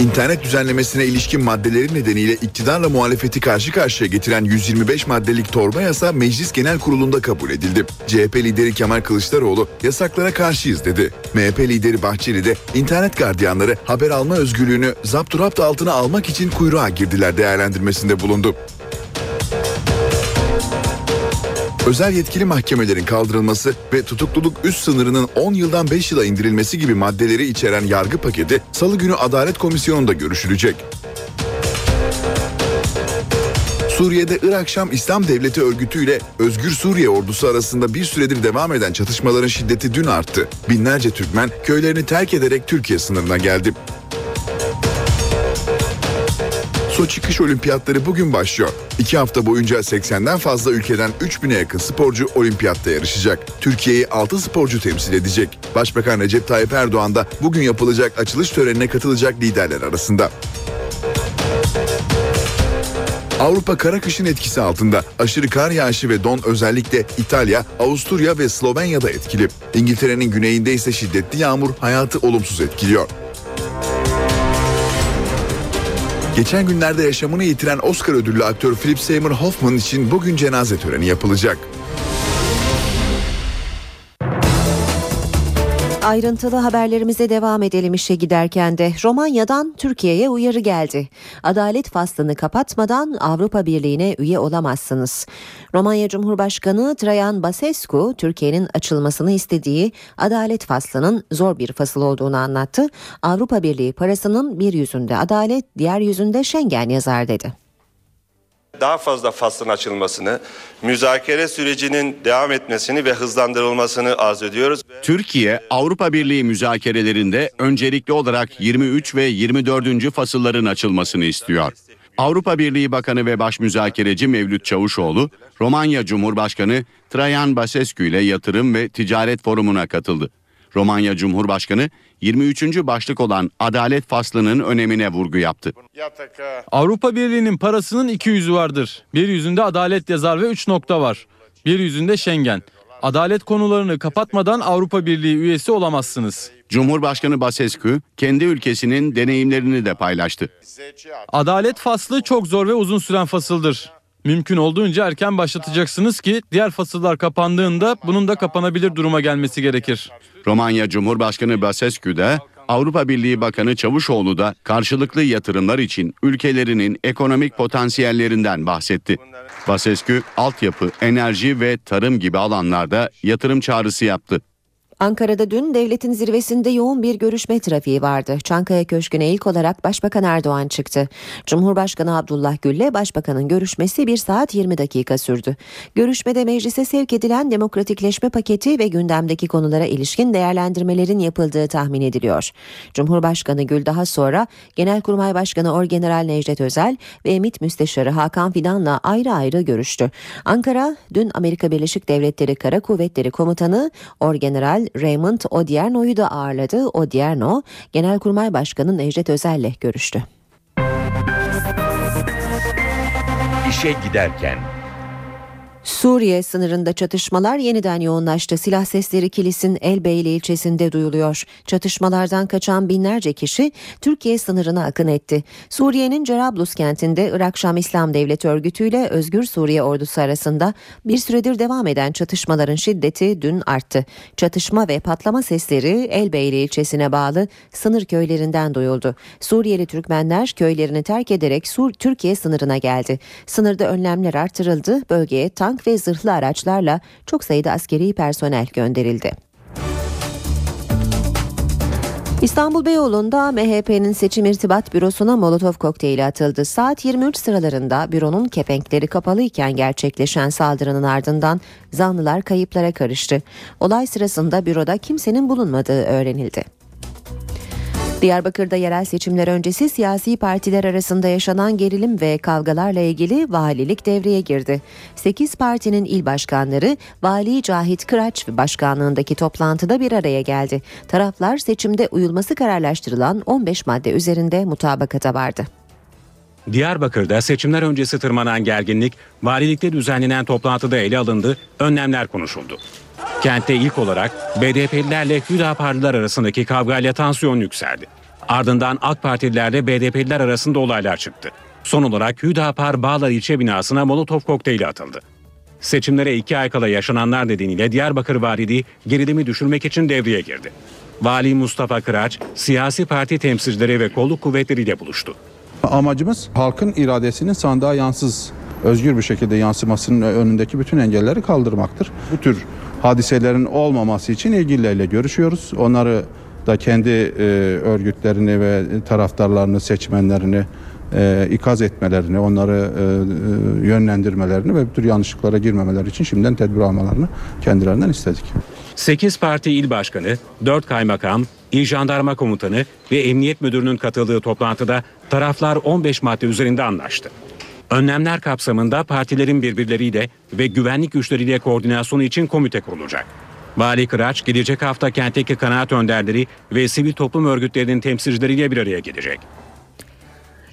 Speaker 14: İnternet düzenlemesine ilişkin maddeleri nedeniyle iktidarla muhalefeti karşı karşıya getiren 125 maddelik torba yasa Meclis Genel Kurulu'nda kabul edildi. CHP lideri Kemal Kılıçdaroğlu yasaklara karşıyız dedi. MHP lideri Bahçeli de internet gardiyanları haber alma özgürlüğünü zapturapt altına almak için kuyruğa girdiler değerlendirmesinde bulundu. Özel yetkili mahkemelerin kaldırılması ve tutukluluk üst sınırının 10 yıldan 5 yıla indirilmesi gibi maddeleri içeren yargı paketi Salı günü Adalet Komisyonu'nda görüşülecek. Suriye'de Irak Şam İslam Devleti örgütü ile Özgür Suriye ordusu arasında bir süredir devam eden çatışmaların şiddeti dün arttı. Binlerce Türkmen köylerini terk ederek Türkiye sınırına geldi. Soçi Kış Olimpiyatları bugün başlıyor. İki hafta boyunca 80'den fazla ülkeden 3000'e yakın sporcu olimpiyatta yarışacak. Türkiye'yi 6 sporcu temsil edecek. Başbakan Recep Tayyip Erdoğan da bugün yapılacak açılış törenine katılacak liderler arasında. Avrupa kara kışın etkisi altında. Aşırı kar yağışı ve don özellikle İtalya, Avusturya ve Slovenya'da etkili. İngiltere'nin güneyinde ise şiddetli yağmur hayatı olumsuz etkiliyor. Geçen günlerde yaşamını yitiren Oscar ödüllü aktör Philip Seymour Hoffman için bugün cenaze töreni yapılacak.
Speaker 2: Ayrıntılı haberlerimize devam edelim işe giderken de Romanya'dan Türkiye'ye uyarı geldi. Adalet faslını kapatmadan Avrupa Birliği'ne üye olamazsınız. Romanya Cumhurbaşkanı Trajan Basescu Türkiye'nin açılmasını istediği adalet faslının zor bir fasıl olduğunu anlattı. Avrupa Birliği parasının bir yüzünde adalet, diğer yüzünde Schengen yazar dedi
Speaker 15: daha fazla faslın açılmasını, müzakere sürecinin devam etmesini ve hızlandırılmasını arz ediyoruz.
Speaker 16: Türkiye, Avrupa Birliği müzakerelerinde öncelikli olarak 23 ve 24. fasılların açılmasını istiyor. Avrupa Birliği Bakanı ve Baş Müzakereci Mevlüt Çavuşoğlu, Romanya Cumhurbaşkanı Traian Basescu ile yatırım ve ticaret forumuna katıldı. Romanya Cumhurbaşkanı 23. başlık olan adalet faslının önemine vurgu yaptı.
Speaker 17: Avrupa Birliği'nin parasının iki yüzü vardır. Bir yüzünde adalet yazar ve üç nokta var. Bir yüzünde Schengen. Adalet konularını kapatmadan Avrupa Birliği üyesi olamazsınız.
Speaker 16: Cumhurbaşkanı Basescu kendi ülkesinin deneyimlerini de paylaştı.
Speaker 17: Adalet faslı çok zor ve uzun süren fasıldır. Mümkün olduğunca erken başlatacaksınız ki diğer fasıllar kapandığında bunun da kapanabilir duruma gelmesi gerekir.
Speaker 16: Romanya Cumhurbaşkanı Basescu da Avrupa Birliği Bakanı Çavuşoğlu da karşılıklı yatırımlar için ülkelerinin ekonomik potansiyellerinden bahsetti. Basescu, altyapı, enerji ve tarım gibi alanlarda yatırım çağrısı yaptı.
Speaker 2: Ankara'da dün devletin zirvesinde yoğun bir görüşme trafiği vardı. Çankaya Köşkü'ne ilk olarak Başbakan Erdoğan çıktı. Cumhurbaşkanı Abdullah Gül'le Başbakanın görüşmesi 1 saat 20 dakika sürdü. Görüşmede meclise sevk edilen demokratikleşme paketi ve gündemdeki konulara ilişkin değerlendirmelerin yapıldığı tahmin ediliyor. Cumhurbaşkanı Gül daha sonra Genelkurmay Başkanı Orgeneral Necdet Özel ve MİT Müsteşarı Hakan Fidan'la ayrı ayrı görüştü. Ankara dün Amerika Birleşik Devletleri Kara Kuvvetleri Komutanı Orgeneral Raymond Odierno'yu da ağırladı. Odierno, Genelkurmay Başkanı Necdet Özel'le görüştü.
Speaker 1: İşe giderken
Speaker 2: Suriye sınırında çatışmalar yeniden yoğunlaştı. Silah sesleri Kilis'in Elbeyli ilçesinde duyuluyor. Çatışmalardan kaçan binlerce kişi Türkiye sınırına akın etti. Suriye'nin Cerablus kentinde Irak Şam İslam Devleti Örgütü ile Özgür Suriye ordusu arasında bir süredir devam eden çatışmaların şiddeti dün arttı. Çatışma ve patlama sesleri Elbeyli ilçesine bağlı sınır köylerinden duyuldu. Suriyeli Türkmenler köylerini terk ederek Sur Türkiye sınırına geldi. Sınırda önlemler artırıldı. Bölgeye tank tank ve zırhlı araçlarla çok sayıda askeri personel gönderildi. İstanbul Beyoğlu'nda MHP'nin seçim irtibat bürosuna Molotov kokteyli atıldı. Saat 23 sıralarında büronun kepenkleri kapalıyken gerçekleşen saldırının ardından zanlılar kayıplara karıştı. Olay sırasında büroda kimsenin bulunmadığı öğrenildi. Diyarbakır'da yerel seçimler öncesi siyasi partiler arasında yaşanan gerilim ve kavgalarla ilgili valilik devreye girdi. 8 partinin il başkanları Vali Cahit Kıraç başkanlığındaki toplantıda bir araya geldi. Taraflar seçimde uyulması kararlaştırılan 15 madde üzerinde mutabakata vardı.
Speaker 5: Diyarbakır'da seçimler öncesi tırmanan gerginlik valilikte düzenlenen toplantıda ele alındı, önlemler konuşuldu. Kentte ilk olarak BDP'lilerle Hüdaparlılar arasındaki kavgayla tansiyon yükseldi. Ardından AK Partililerle BDP'liler arasında olaylar çıktı. Son olarak Hüdapar Bağlar ilçe binasına Molotov kokteyli atıldı. Seçimlere iki ay kala yaşananlar nedeniyle Diyarbakır Valiliği gerilimi düşürmek için devreye girdi. Vali Mustafa Kıraç, siyasi parti temsilcileri ve kolluk kuvvetleriyle buluştu.
Speaker 18: Amacımız halkın iradesinin sandığa yansız, özgür bir şekilde yansımasının önündeki bütün engelleri kaldırmaktır. Bu tür hadiselerin olmaması için ilgililerle görüşüyoruz. Onları da kendi e, örgütlerini ve taraftarlarını, seçmenlerini e, ikaz etmelerini, onları e, e yönlendirmelerini ve bu tür yanlışlıklara girmemeleri için şimdiden tedbir almalarını kendilerinden istedik.
Speaker 5: 8 parti il başkanı, 4 kaymakam, il jandarma komutanı ve emniyet müdürünün katıldığı toplantıda taraflar 15 madde üzerinde anlaştı. Önlemler kapsamında partilerin birbirleriyle ve güvenlik güçleriyle koordinasyonu için komite kurulacak. Vali Kıraç gelecek hafta kentteki kanaat önderleri ve sivil toplum örgütlerinin temsilcileriyle bir araya gelecek.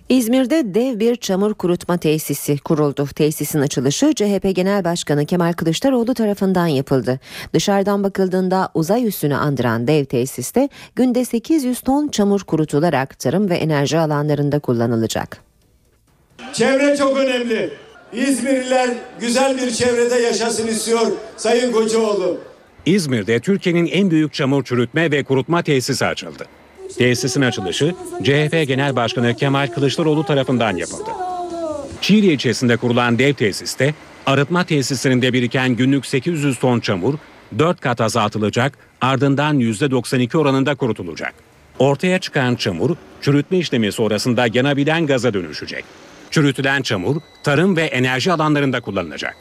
Speaker 2: İzmir'de dev bir çamur kurutma tesisi kuruldu. Tesisin açılışı CHP Genel Başkanı Kemal Kılıçdaroğlu tarafından yapıldı. Dışarıdan bakıldığında uzay üssünü andıran dev tesiste günde 800 ton çamur kurutularak tarım ve enerji alanlarında kullanılacak.
Speaker 19: Çevre çok önemli. İzmirliler güzel bir çevrede yaşasın istiyor Sayın Kocaoğlu.
Speaker 5: İzmir'de Türkiye'nin en büyük çamur çürütme ve kurutma tesisi açıldı. Tesisin açılışı CHP Genel Başkanı Kemal Kılıçdaroğlu tarafından yapıldı. Çiğli ilçesinde kurulan dev tesiste arıtma tesislerinde biriken günlük 800 ton çamur 4 kat azaltılacak ardından %92 oranında kurutulacak. Ortaya çıkan çamur çürütme işlemi sonrasında yanabilen gaza dönüşecek. Çürütülen çamur tarım ve enerji alanlarında kullanılacak.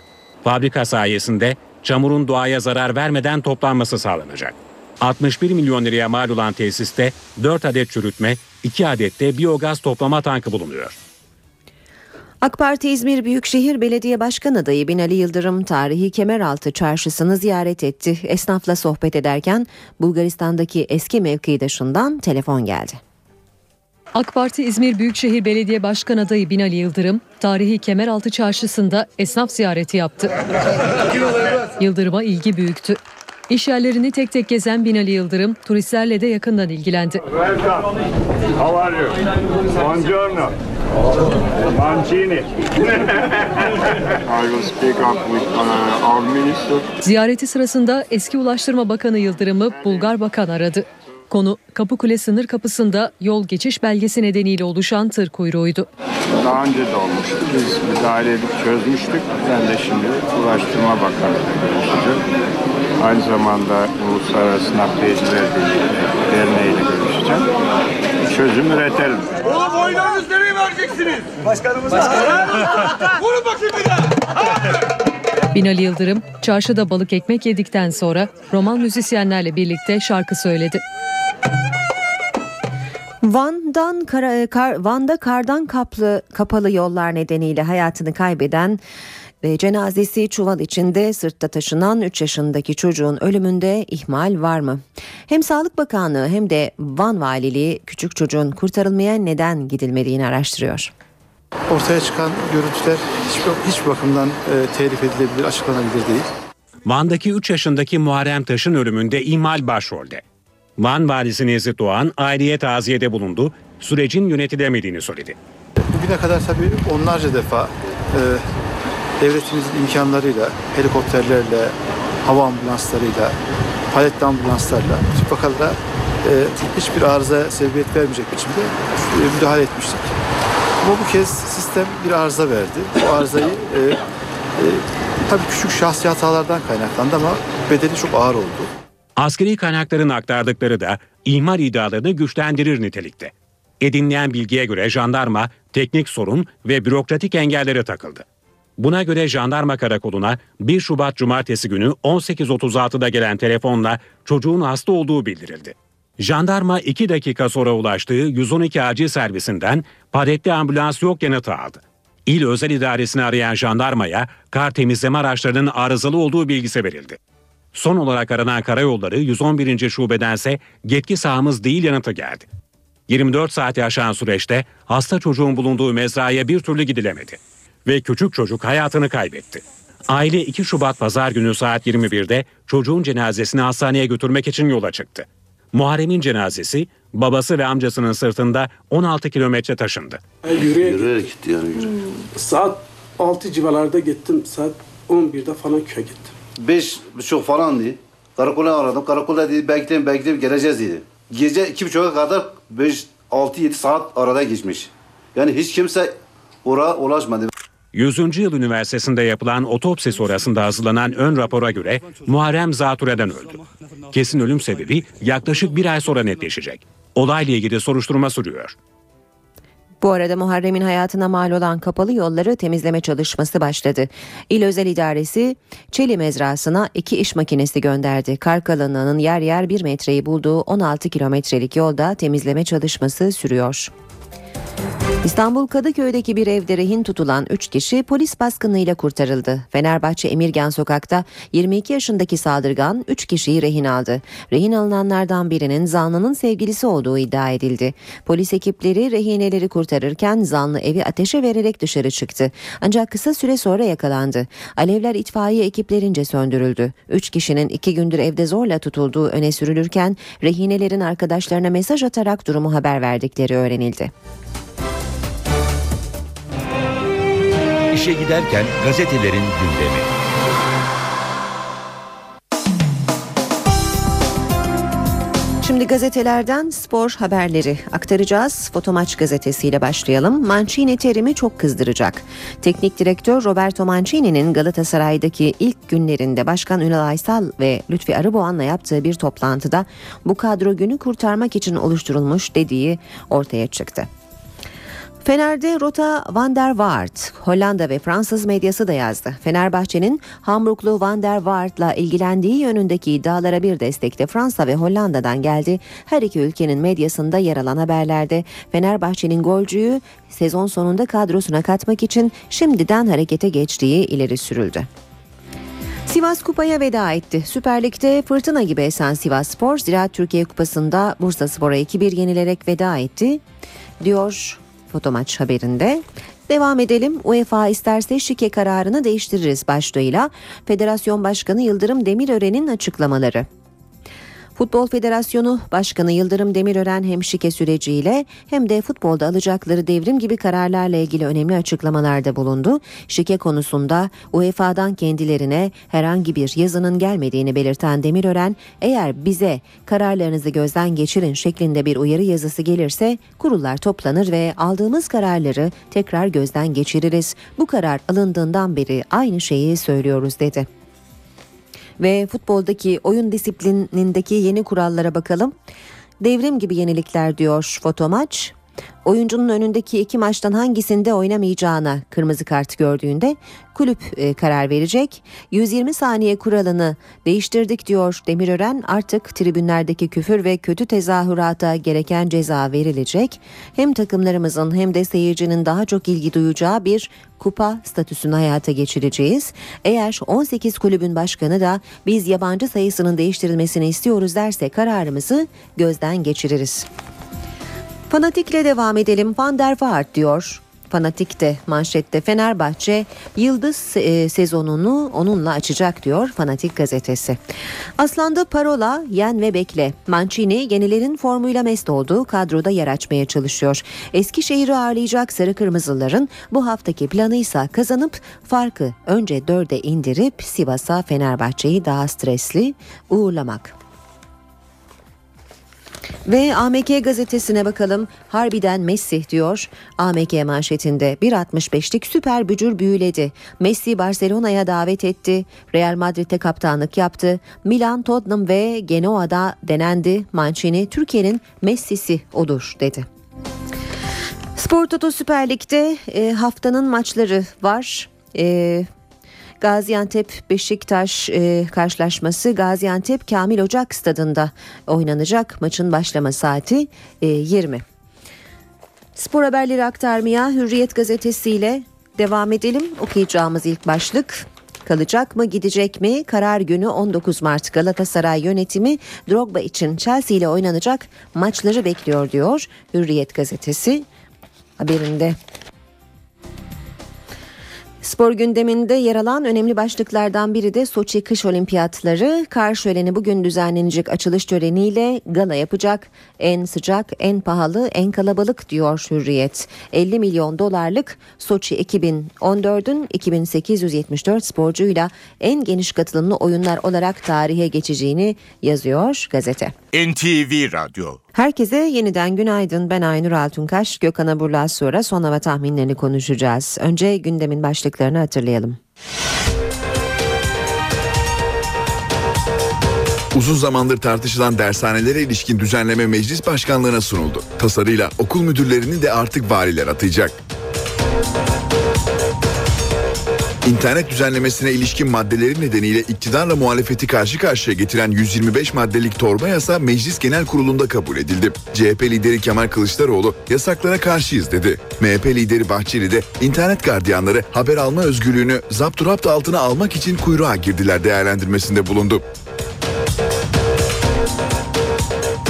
Speaker 5: Fabrika sayesinde çamurun doğaya zarar vermeden toplanması sağlanacak. 61 milyon liraya mal olan tesiste 4 adet çürütme, 2 adet de biyogaz toplama tankı bulunuyor.
Speaker 2: AK Parti İzmir Büyükşehir Belediye Başkan adayı Binali Yıldırım tarihi Kemeraltı çarşısını ziyaret etti. Esnafla sohbet ederken Bulgaristan'daki eski mevkidaşından telefon geldi.
Speaker 3: AK Parti İzmir Büyükşehir Belediye Başkan adayı Binali Yıldırım, tarihi Kemeraltı Çarşısı'nda esnaf ziyareti yaptı. Yıldırım'a ilgi büyüktü. İş yerlerini tek tek gezen Binali Yıldırım turistlerle de yakından ilgilendi. Ziyareti sırasında eski Ulaştırma Bakanı Yıldırım'ı Bulgar Bakan aradı. Konu Kapıkule sınır kapısında yol geçiş belgesi nedeniyle oluşan tır kuyruğuydu.
Speaker 20: Daha önce de olmuştu. Biz müdahale edip çözmüştük. Ben de şimdi Ulaştırma Bakanı'yla görüşeceğim. Aynı zamanda Uluslararası Nakliyeciler Derneği ile görüşeceğim. Çözüm üretelim.
Speaker 21: Oğlum oylarınızı nereye vereceksiniz? Başkanımız. Vurun bakayım bir daha.
Speaker 3: Binali Yıldırım çarşıda balık ekmek yedikten sonra roman müzisyenlerle birlikte şarkı söyledi.
Speaker 2: Van'dan kara, kar, Van'da kardan kaplı kapalı yollar nedeniyle hayatını kaybeden ve cenazesi çuval içinde sırtta taşınan 3 yaşındaki çocuğun ölümünde ihmal var mı? Hem Sağlık Bakanlığı hem de Van Valiliği küçük çocuğun kurtarılmaya neden gidilmediğini araştırıyor.
Speaker 22: Ortaya çıkan görüntüler hiçbir, hiçbir bakımdan e, telif edilebilir, açıklanabilir değil.
Speaker 5: Van'daki 3 yaşındaki Muharrem Taş'ın ölümünde ihmal başrolde. Van valisi Nezih Doğan aileye taziyede bulundu, sürecin yönetilemediğini söyledi.
Speaker 22: Bugüne kadar tabii onlarca defa e, devletimizin imkanlarıyla, helikopterlerle, hava ambulanslarıyla, paletli ambulanslarla, bu tip vakalara e, hiçbir arıza sebebiyet vermeyecek biçimde e, müdahale etmiştik. Ama bu kez sistem bir arıza verdi. Bu arızayı e, e, tabii küçük şahsi hatalardan kaynaklandı ama bedeli çok ağır oldu.
Speaker 5: Askeri kaynakların aktardıkları da ihmal iddialarını güçlendirir nitelikte. Edinilen bilgiye göre jandarma teknik sorun ve bürokratik engellere takıldı. Buna göre jandarma karakoluna 1 Şubat Cumartesi günü 18.36'da gelen telefonla çocuğun hasta olduğu bildirildi. Jandarma 2 dakika sonra ulaştığı 112 acil servisinden paletli ambulans yok yanıtı aldı. İl özel idaresini arayan jandarmaya kar temizleme araçlarının arızalı olduğu bilgisi verildi. Son olarak aranan karayolları 111. şubedense yetki sahamız değil yanıtı geldi. 24 saati aşan süreçte hasta çocuğun bulunduğu mezraya bir türlü gidilemedi. Ve küçük çocuk hayatını kaybetti. Aile 2 Şubat pazar günü saat 21'de çocuğun cenazesini hastaneye götürmek için yola çıktı. Muharrem'in cenazesi babası ve amcasının sırtında 16 kilometre taşındı.
Speaker 23: Yürüyerek, Yürüyerek gitti yani. Saat 6 civarlarda gittim. Saat 11'de falan köye gittim.
Speaker 24: Beş buçuk falan dedi. Karakola aradım. Karakolda dedi bekleyin bekleyin geleceğiz dedi. Gece iki buçuğa kadar beş, altı, yedi saat arada geçmiş. Yani hiç kimse oraya ulaşmadı.
Speaker 5: 100. Yıl Üniversitesi'nde yapılan otopsi sonrasında hazırlanan ön rapora göre Muharrem zatürreden öldü. Kesin ölüm sebebi yaklaşık bir ay sonra netleşecek. Olayla ilgili soruşturma sürüyor.
Speaker 2: Bu arada Muharrem'in hayatına mal olan kapalı yolları temizleme çalışması başladı. İl Özel İdaresi Çeli mezrasına iki iş makinesi gönderdi. Kar kalınlığının yer yer bir metreyi bulduğu 16 kilometrelik yolda temizleme çalışması sürüyor. İstanbul Kadıköy'deki bir evde rehin tutulan 3 kişi polis baskınıyla kurtarıldı. Fenerbahçe Emirgan Sokak'ta 22 yaşındaki saldırgan 3 kişiyi rehin aldı. Rehin alınanlardan birinin zanlının sevgilisi olduğu iddia edildi. Polis ekipleri rehineleri kurtarırken zanlı evi ateşe vererek dışarı çıktı. Ancak kısa süre sonra yakalandı. Alevler itfaiye ekiplerince söndürüldü. 3 kişinin 2 gündür evde zorla tutulduğu öne sürülürken rehinelerin arkadaşlarına mesaj atarak durumu haber verdikleri öğrenildi.
Speaker 1: İşe giderken gazetelerin gündemi.
Speaker 2: Şimdi gazetelerden spor haberleri aktaracağız. Fotomaç gazetesiyle başlayalım. Mancini terimi çok kızdıracak. Teknik direktör Roberto Mancini'nin Galatasaray'daki ilk günlerinde Başkan Ünal Aysal ve Lütfi Arıboğan'la yaptığı bir toplantıda bu kadro günü kurtarmak için oluşturulmuş dediği ortaya çıktı. Fener'de rota Van der Waart, Hollanda ve Fransız medyası da yazdı. Fenerbahçe'nin Hamburglu Van der Waart'la ilgilendiği yönündeki iddialara bir destek de Fransa ve Hollanda'dan geldi. Her iki ülkenin medyasında yer alan haberlerde Fenerbahçe'nin golcüyü sezon sonunda kadrosuna katmak için şimdiden harekete geçtiği ileri sürüldü. Sivas Kupa'ya veda etti. Süper Lig'de fırtına gibi esen Sivas Spor, Ziraat Türkiye Kupası'nda Bursa Spor'a 2-1 yenilerek veda etti. Diyor Fotomaç haberinde. Devam edelim. UEFA isterse şike kararını değiştiririz başlığıyla Federasyon Başkanı Yıldırım Demirören'in açıklamaları. Futbol Federasyonu Başkanı Yıldırım Demirören hem şike süreciyle hem de futbolda alacakları devrim gibi kararlarla ilgili önemli açıklamalarda bulundu. Şike konusunda UEFA'dan kendilerine herhangi bir yazının gelmediğini belirten Demirören, eğer bize kararlarınızı gözden geçirin şeklinde bir uyarı yazısı gelirse kurullar toplanır ve aldığımız kararları tekrar gözden geçiririz. Bu karar alındığından beri aynı şeyi söylüyoruz dedi. Ve futboldaki oyun disiplinindeki yeni kurallara bakalım. Devrim gibi yenilikler diyor fotomaç. Oyuncunun önündeki iki maçtan hangisinde oynamayacağına kırmızı kart gördüğünde kulüp e, karar verecek. 120 saniye kuralını değiştirdik diyor Demirören. Artık tribünlerdeki küfür ve kötü tezahürata gereken ceza verilecek. Hem takımlarımızın hem de seyircinin daha çok ilgi duyacağı bir kupa statüsünü hayata geçireceğiz. Eğer 18 kulübün başkanı da biz yabancı sayısının değiştirilmesini istiyoruz derse kararımızı gözden geçiririz. Fanatik'le devam edelim. Van der Vaart diyor. Fanatik'te manşette Fenerbahçe yıldız e, sezonunu onunla açacak diyor Fanatik gazetesi. Aslan'da parola yen ve bekle. Mancini yenilerin formuyla mest olduğu kadroda yer açmaya çalışıyor. Eskişehir'i ağırlayacak sarı kırmızıların bu haftaki planı ise kazanıp farkı önce dörde indirip Sivas'a Fenerbahçe'yi daha stresli uğurlamak. Ve AMK gazetesine bakalım. Harbiden Messi diyor. AMK manşetinde 1.65'lik süper bücür büyüledi. Messi Barcelona'ya davet etti. Real Madrid'e kaptanlık yaptı. Milan, Tottenham ve Genoa'da denendi. Mancini Türkiye'nin Messi'si odur dedi. Spor Toto Süper Lig'de e, haftanın maçları var. E, Gaziantep Beşiktaş e, karşılaşması Gaziantep Kamil Ocak stadında oynanacak. Maçın başlama saati e, 20. Spor haberleri aktarmaya Hürriyet gazetesiyle devam edelim. Okuyacağımız ilk başlık kalacak mı gidecek mi? Karar günü 19 Mart Galatasaray yönetimi Drogba için Chelsea ile oynanacak maçları bekliyor diyor Hürriyet gazetesi haberinde. Spor gündeminde yer alan önemli başlıklardan biri de Soçi Kış Olimpiyatları. Kar şöleni bugün düzenlenecek açılış töreniyle gala yapacak. En sıcak, en pahalı, en kalabalık diyor Hürriyet. 50 milyon dolarlık Soçi 2014'ün 2874 sporcuyla en geniş katılımlı oyunlar olarak tarihe geçeceğini yazıyor gazete.
Speaker 1: NTV Radyo
Speaker 2: Herkese yeniden günaydın. Ben Aynur Altunkaş. Gökhan Abur'la sonra son hava tahminlerini konuşacağız. Önce gündemin başlıklarını hatırlayalım.
Speaker 14: Uzun zamandır tartışılan dershanelere ilişkin düzenleme meclis başkanlığına sunuldu. Tasarıyla okul müdürlerini de artık valiler atayacak. İnternet düzenlemesine ilişkin maddeleri nedeniyle iktidarla muhalefeti karşı karşıya getiren 125 maddelik torba yasa Meclis Genel Kurulu'nda kabul edildi. CHP lideri Kemal Kılıçdaroğlu yasaklara karşıyız dedi. MHP lideri Bahçeli de internet gardiyanları haber alma özgürlüğünü zapturapt altına almak için kuyruğa girdiler değerlendirmesinde bulundu.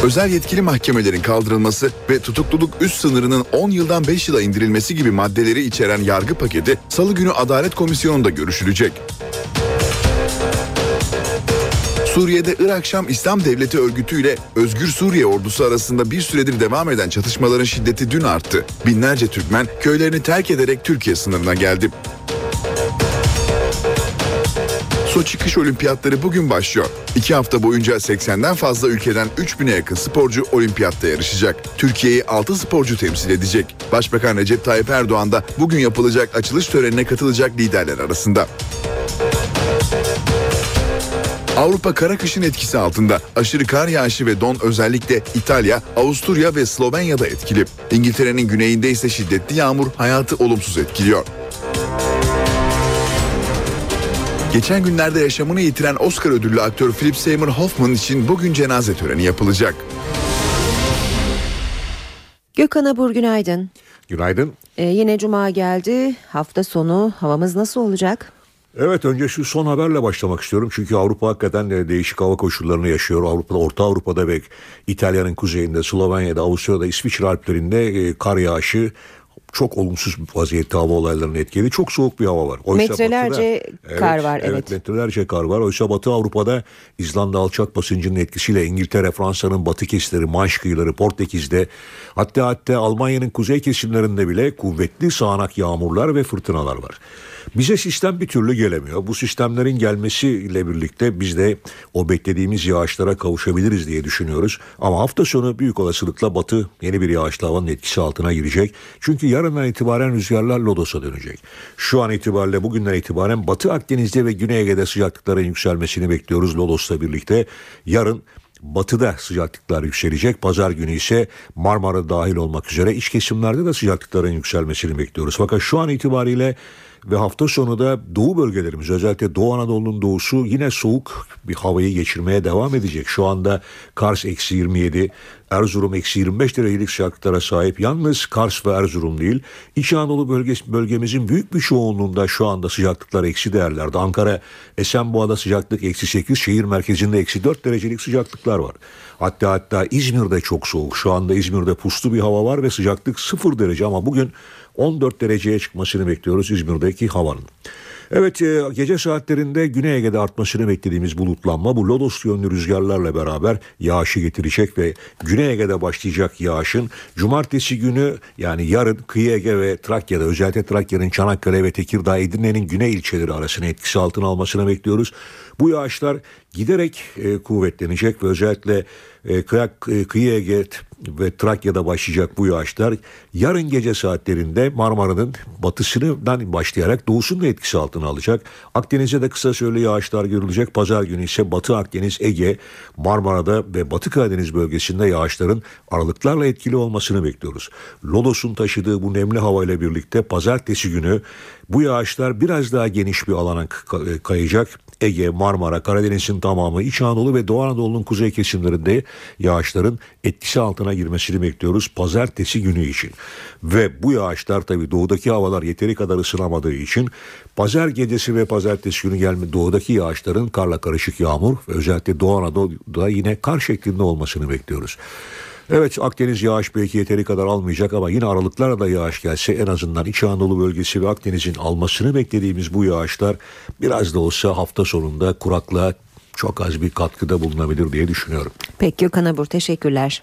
Speaker 14: Özel yetkili mahkemelerin kaldırılması ve tutukluluk üst sınırının 10 yıldan 5 yıla indirilmesi gibi maddeleri içeren yargı paketi Salı günü Adalet Komisyonu'nda görüşülecek. Suriye'de Irak Şam İslam Devleti örgütü ile Özgür Suriye ordusu arasında bir süredir devam eden çatışmaların şiddeti dün arttı. Binlerce Türkmen köylerini terk ederek Türkiye sınırına geldi. Soçi Kış Olimpiyatları bugün başlıyor. İki hafta boyunca 80'den fazla ülkeden 3000'e yakın sporcu olimpiyatta yarışacak. Türkiye'yi 6 sporcu temsil edecek. Başbakan Recep Tayyip Erdoğan da bugün yapılacak açılış törenine katılacak liderler arasında. Avrupa kara kışın etkisi altında. Aşırı kar yağışı ve don özellikle İtalya, Avusturya ve Slovenya'da etkili. İngiltere'nin güneyinde ise şiddetli yağmur hayatı olumsuz etkiliyor. Geçen günlerde yaşamını yitiren Oscar ödüllü aktör Philip Seymour Hoffman için bugün cenaze töreni yapılacak.
Speaker 2: Gökhan Abur günaydın.
Speaker 25: Günaydın.
Speaker 2: Ee, yine cuma geldi. Hafta sonu havamız nasıl olacak?
Speaker 25: Evet önce şu son haberle başlamak istiyorum. Çünkü Avrupa hakikaten de değişik hava koşullarını yaşıyor. Avrupa'da, Orta Avrupa'da ve İtalya'nın kuzeyinde, Slovenya'da, Avusturya'da, İsviçre Alplerinde e, kar yağışı çok olumsuz vaziyette hava olaylarını etkiledi. Çok soğuk bir hava var.
Speaker 2: Oysa metrelerce batıda, kar evet, var. Evet. evet
Speaker 25: metrelerce kar var. Oysa Batı Avrupa'da İzlanda alçak basıncının etkisiyle İngiltere, Fransa'nın batı kesimleri, Manş kıyıları, Portekiz'de hatta hatta Almanya'nın kuzey kesimlerinde bile kuvvetli sağanak yağmurlar ve fırtınalar var. Bize sistem bir türlü gelemiyor. Bu sistemlerin gelmesiyle birlikte biz de o beklediğimiz yağışlara kavuşabiliriz diye düşünüyoruz. Ama hafta sonu büyük olasılıkla batı yeni bir yağışlı havanın etkisi altına girecek. Çünkü yarından itibaren rüzgarlar Lodos'a dönecek. Şu an itibariyle bugünden itibaren Batı Akdeniz'de ve Güney Ege'de sıcaklıkların yükselmesini bekliyoruz Lodos'la birlikte. Yarın Batıda sıcaklıklar yükselecek. Pazar günü ise Marmara dahil olmak üzere iç kesimlerde de sıcaklıkların yükselmesini bekliyoruz. Fakat şu an itibariyle ve hafta sonu da doğu bölgelerimiz özellikle Doğu Anadolu'nun doğusu yine soğuk bir havayı geçirmeye devam edecek. Şu anda Kars eksi 27, Erzurum eksi 25 derecelik sıcaklıklara sahip. Yalnız Kars ve Erzurum değil İç Anadolu bölgesi, bölgemizin büyük bir çoğunluğunda şu anda sıcaklıklar eksi değerlerde. Ankara Esenboğa'da sıcaklık eksi 8, şehir merkezinde eksi 4 derecelik sıcaklıklar var. Hatta hatta İzmir'de çok soğuk. Şu anda İzmir'de puslu bir hava var ve sıcaklık 0 derece ama bugün 14 dereceye çıkmasını bekliyoruz İzmir'deki havanın. Evet e, gece saatlerinde Güney Ege'de artmasını beklediğimiz bulutlanma bu lodos yönlü rüzgarlarla beraber yağışı getirecek ve Güney Ege'de başlayacak yağışın cumartesi günü yani yarın kıyı Ege ve Trakya'da özellikle Trakya'nın Çanakkale ve Tekirdağ Edirne'nin güney ilçeleri arasında etkisi altına almasını bekliyoruz. Bu yağışlar giderek e, kuvvetlenecek ve özellikle e, kıyak, kıyı Ege ve Trakya'da başlayacak bu yağışlar yarın gece saatlerinde Marmara'nın batısından başlayarak doğusunu da etkisi altına alacak. Akdeniz'e de kısa süreli yağışlar görülecek. Pazar günü ise Batı Akdeniz, Ege, Marmara'da ve Batı Karadeniz bölgesinde yağışların aralıklarla etkili olmasını bekliyoruz. Lodos'un taşıdığı bu nemli havayla birlikte pazartesi günü bu yağışlar biraz daha geniş bir alana kayacak. Ege, Marmara, Karadeniz'in tamamı, İç Anadolu ve Doğu Anadolu'nun kuzey kesimlerinde yağışların etkisi altına girmesini bekliyoruz pazartesi günü için. Ve bu yağışlar tabii doğudaki havalar yeteri kadar ısınamadığı için pazar gecesi ve pazartesi günü gelme doğudaki yağışların karla karışık yağmur ve özellikle Doğu Anadolu'da yine kar şeklinde olmasını bekliyoruz. Evet Akdeniz yağış belki yeteri kadar almayacak ama yine aralıklarla da yağış gelse en azından İç Anadolu bölgesi ve Akdeniz'in almasını beklediğimiz bu yağışlar biraz da olsa hafta sonunda kuraklığa çok az bir katkıda bulunabilir diye düşünüyorum.
Speaker 2: Peki Gökhan Abur teşekkürler.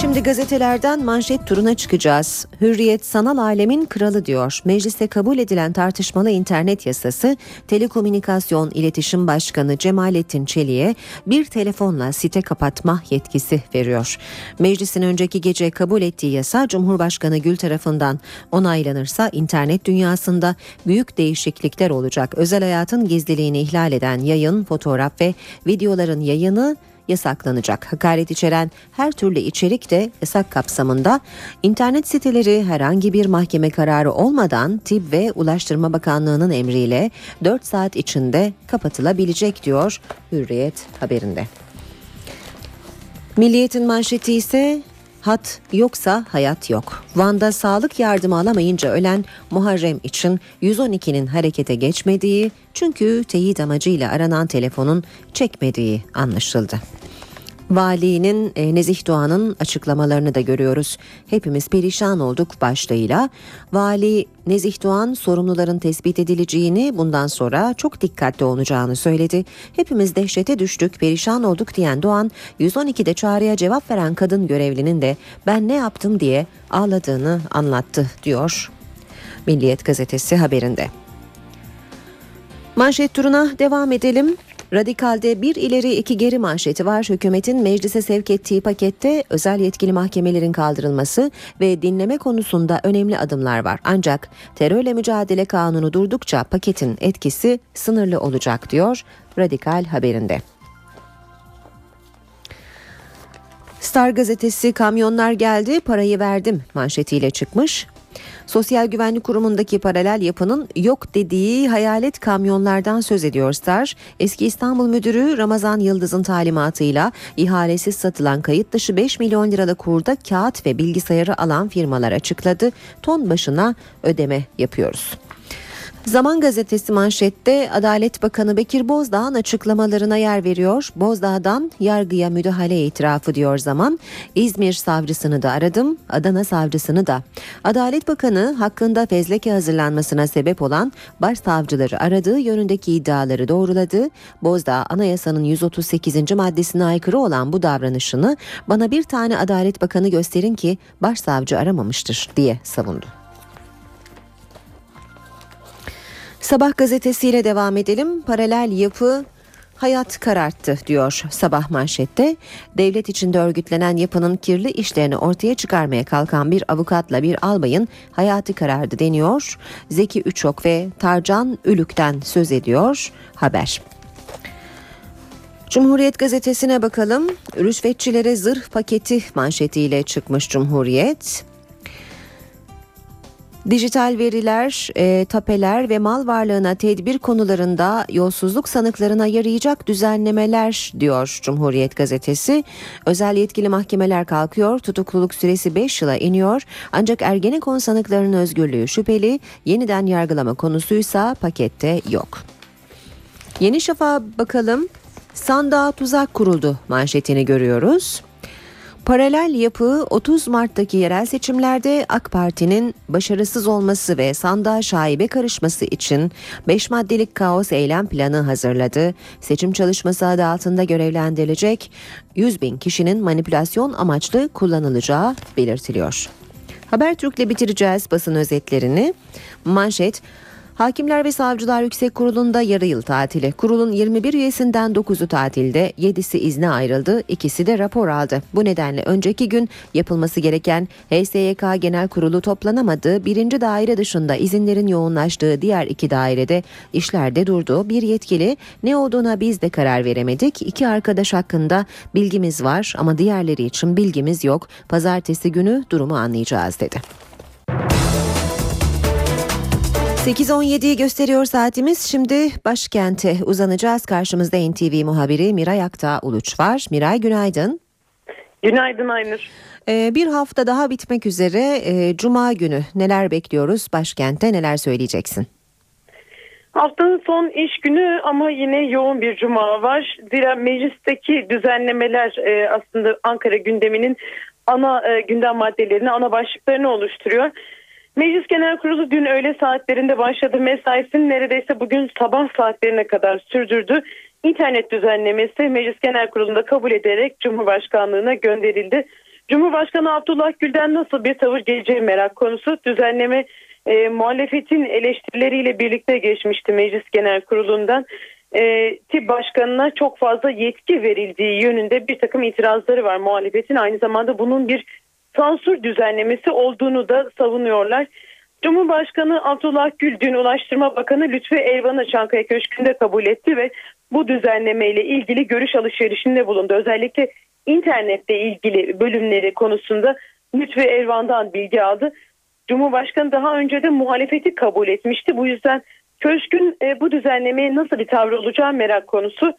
Speaker 2: Şimdi gazetelerden manşet turuna çıkacağız. Hürriyet sanal alemin kralı diyor. Mecliste kabul edilen tartışmalı internet yasası Telekomünikasyon İletişim Başkanı Cemalettin Çelik'e bir telefonla site kapatma yetkisi veriyor. Meclisin önceki gece kabul ettiği yasa Cumhurbaşkanı Gül tarafından onaylanırsa internet dünyasında büyük değişiklikler olacak. Özel hayatın gizliliğini ihlal eden yayın, fotoğraf ve videoların yayını yasaklanacak. Hakaret içeren her türlü içerik de yasak kapsamında. İnternet siteleri herhangi bir mahkeme kararı olmadan Tip ve Ulaştırma Bakanlığı'nın emriyle 4 saat içinde kapatılabilecek diyor Hürriyet haberinde. Milliyetin manşeti ise Hat yoksa hayat yok. Van'da sağlık yardımı alamayınca ölen Muharrem için 112'nin harekete geçmediği çünkü teyit amacıyla aranan telefonun çekmediği anlaşıldı. Valinin e, Nezih Doğan'ın açıklamalarını da görüyoruz. Hepimiz perişan olduk başlığıyla. Vali Nezih Doğan sorumluların tespit edileceğini bundan sonra çok dikkatli olacağını söyledi. Hepimiz dehşete düştük, perişan olduk diyen Doğan 112'de çağrıya cevap veren kadın görevlinin de ben ne yaptım diye ağladığını anlattı diyor. Milliyet gazetesi haberinde. Manşet turuna devam edelim. Radikal'de bir ileri iki geri manşeti var. Hükümetin meclise sevk ettiği pakette özel yetkili mahkemelerin kaldırılması ve dinleme konusunda önemli adımlar var. Ancak terörle mücadele kanunu durdukça paketin etkisi sınırlı olacak diyor Radikal haberinde. Star gazetesi kamyonlar geldi parayı verdim manşetiyle çıkmış. Sosyal Güvenlik Kurumu'ndaki paralel yapının yok dediği hayalet kamyonlardan söz ediyor Star. Eski İstanbul Müdürü Ramazan Yıldız'ın talimatıyla ihalesiz satılan kayıt dışı 5 milyon liralık kurda kağıt ve bilgisayarı alan firmalar açıkladı. Ton başına ödeme yapıyoruz. Zaman gazetesi manşette Adalet Bakanı Bekir Bozdağ'ın açıklamalarına yer veriyor. Bozdağ'dan yargıya müdahale itirafı diyor zaman. İzmir savcısını da aradım, Adana savcısını da. Adalet Bakanı hakkında fezleke hazırlanmasına sebep olan başsavcıları aradığı yönündeki iddiaları doğruladı. Bozdağ anayasanın 138. maddesine aykırı olan bu davranışını bana bir tane Adalet Bakanı gösterin ki başsavcı aramamıştır diye savundu. Sabah gazetesiyle devam edelim. Paralel yapı hayat kararttı diyor sabah manşette. Devlet içinde örgütlenen yapının kirli işlerini ortaya çıkarmaya kalkan bir avukatla bir albayın hayatı karardı deniyor. Zeki Üçok ve Tarcan Ülük'ten söz ediyor haber. Cumhuriyet gazetesine bakalım. Rüşvetçilere zırh paketi manşetiyle çıkmış Cumhuriyet. Dijital veriler, e, tapeler ve mal varlığına tedbir konularında yolsuzluk sanıklarına yarayacak düzenlemeler diyor Cumhuriyet gazetesi. Özel yetkili mahkemeler kalkıyor, tutukluluk süresi 5 yıla iniyor. Ancak Ergenekon sanıklarının özgürlüğü şüpheli, yeniden yargılama konusuysa pakette yok. Yeni Şafak'a bakalım. Sandığa tuzak kuruldu manşetini görüyoruz. Paralel yapı 30 Mart'taki yerel seçimlerde AK Parti'nin başarısız olması ve sandığa şaibe karışması için 5 maddelik kaos eylem planı hazırladı. Seçim çalışması adı altında görevlendirilecek 100 bin kişinin manipülasyon amaçlı kullanılacağı belirtiliyor. Habertürk'le bitireceğiz basın özetlerini. Manşet Hakimler ve Savcılar Yüksek Kurulu'nda yarı yıl tatili. Kurulun 21 üyesinden 9'u tatilde, 7'si izne ayrıldı, ikisi de rapor aldı. Bu nedenle önceki gün yapılması gereken HSYK Genel Kurulu toplanamadı. Birinci daire dışında izinlerin yoğunlaştığı diğer iki dairede işlerde durdu. Bir yetkili ne olduğuna biz de karar veremedik. İki arkadaş hakkında bilgimiz var ama diğerleri için bilgimiz yok. Pazartesi günü durumu anlayacağız dedi. 8.17'yi gösteriyor saatimiz. Şimdi başkente uzanacağız. Karşımızda NTV muhabiri Miray Akta Uluç var. Miray günaydın.
Speaker 26: Günaydın Aynur.
Speaker 2: Ee, bir hafta daha bitmek üzere. Ee, Cuma günü neler bekliyoruz başkentte neler söyleyeceksin?
Speaker 26: Haftanın son iş günü ama yine yoğun bir cuma var. Zira meclisteki düzenlemeler e, aslında Ankara gündeminin ana e, gündem maddelerini, ana başlıklarını oluşturuyor. Meclis Genel Kurulu dün öğle saatlerinde başladı mesaisini neredeyse bugün sabah saatlerine kadar sürdürdü. İnternet düzenlemesi Meclis Genel Kurulu'nda kabul ederek Cumhurbaşkanlığına gönderildi. Cumhurbaşkanı Abdullah Gül'den nasıl bir tavır geleceği merak konusu. Düzenleme e, muhalefetin eleştirileriyle birlikte geçmişti Meclis Genel Kurulu'ndan. E, tip başkanına çok fazla yetki verildiği yönünde bir takım itirazları var muhalefetin. Aynı zamanda bunun bir sansür düzenlemesi olduğunu da savunuyorlar. Cumhurbaşkanı Abdullah Gül dün Ulaştırma Bakanı Lütfi Elvan'ı Çankaya Köşkü'nde kabul etti ve bu düzenleme ile ilgili görüş alışverişinde bulundu. Özellikle internette ilgili bölümleri konusunda Lütfi Elvan'dan bilgi aldı. Cumhurbaşkanı daha önce de muhalefeti kabul etmişti. Bu yüzden Köşk'ün e, bu düzenlemeye nasıl bir tavır olacağı merak konusu.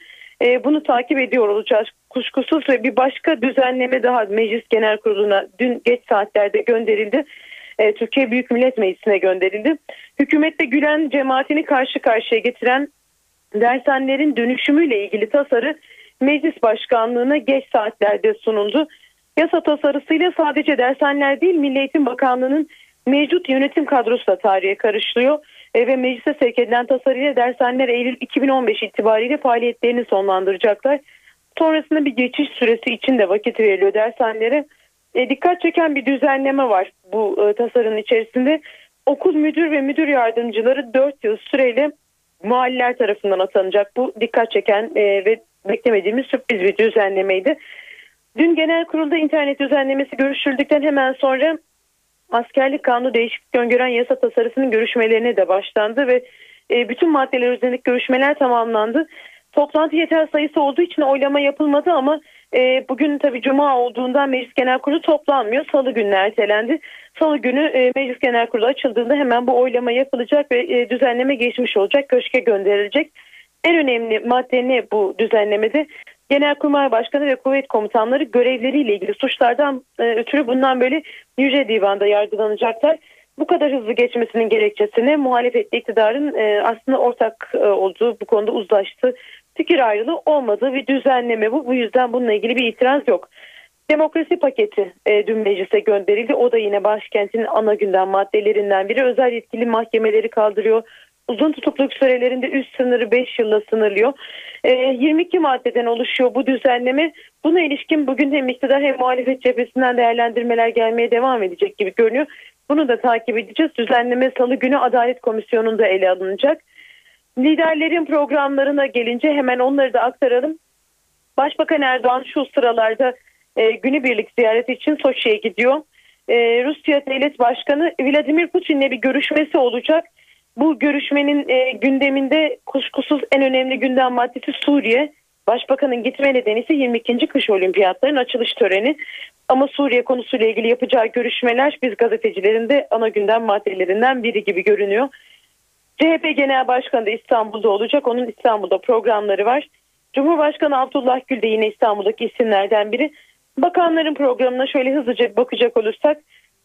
Speaker 26: E, bunu takip ediyor olacağız kuşkusuz ve bir başka düzenleme daha Meclis Genel Kurulu'na dün geç saatlerde gönderildi. E, Türkiye Büyük Millet Meclisi'ne gönderildi. Hükümette Gülen cemaatini karşı karşıya getiren dershanelerin dönüşümüyle ilgili tasarı Meclis Başkanlığı'na geç saatlerde sunuldu. Yasa tasarısıyla sadece dershaneler değil Milli Eğitim Bakanlığı'nın mevcut yönetim kadrosu da tarihe karışılıyor e, ve meclise sevk edilen tasarıyla dershaneler Eylül 2015 itibariyle faaliyetlerini sonlandıracaklar. Sonrasında bir geçiş süresi için de vakit veriliyor dershanelere. E, dikkat çeken bir düzenleme var bu e, tasarının içerisinde. Okul müdür ve müdür yardımcıları 4 yıl süreyle muhalliler tarafından atanacak. Bu dikkat çeken e, ve beklemediğimiz sürpriz bir düzenlemeydi. Dün genel kurulda internet düzenlemesi görüşüldükten hemen sonra askerlik kanunu değişiklik öngören yasa tasarısının görüşmelerine de başlandı ve e, bütün maddeler üzerindeki görüşmeler tamamlandı. Toplantı yeter sayısı olduğu için oylama yapılmadı ama e, bugün tabii cuma olduğundan Meclis Genel Kurulu toplanmıyor. Salı günü ertelendi. Salı günü e, Meclis Genel Kurulu açıldığında hemen bu oylama yapılacak ve e, düzenleme geçmiş olacak. Köşke gönderilecek. En önemli madde ne bu düzenlemede? Genelkurmay Başkanı ve kuvvet komutanları görevleriyle ilgili suçlardan e, ötürü bundan böyle Yüce Divan'da yargılanacaklar. Bu kadar hızlı geçmesinin gerekçesine muhalefetle iktidarın e, aslında ortak e, olduğu bu konuda uzlaştı. Fikir ayrılığı olmadığı bir düzenleme bu. Bu yüzden bununla ilgili bir itiraz yok. Demokrasi paketi e, dün meclise gönderildi. O da yine başkentin ana gündem maddelerinden biri. Özel yetkili mahkemeleri kaldırıyor. Uzun tutukluk sürelerinde üst sınırı 5 yılla sınırlıyor. E, 22 maddeden oluşuyor bu düzenleme. Buna ilişkin bugün hem iktidar hem muhalefet cephesinden değerlendirmeler gelmeye devam edecek gibi görünüyor. Bunu da takip edeceğiz. Düzenleme salı günü Adalet Komisyonu'nda ele alınacak. Liderlerin programlarına gelince hemen onları da aktaralım. Başbakan Erdoğan şu sıralarda e, günübirlik ziyareti için Soçi'ye gidiyor. E, Rusya Devlet Başkanı Vladimir Putin'le bir görüşmesi olacak. Bu görüşmenin e, gündeminde kuşkusuz en önemli gündem maddesi Suriye. Başbakanın gitme nedeni ise 22. kış olimpiyatlarının açılış töreni. Ama Suriye konusuyla ilgili yapacağı görüşmeler biz gazetecilerin de ana gündem maddelerinden biri gibi görünüyor. CHP Genel Başkanı da İstanbul'da olacak. Onun İstanbul'da programları var. Cumhurbaşkanı Abdullah Gül de yine İstanbul'daki isimlerden biri. Bakanların programına şöyle hızlıca bakacak olursak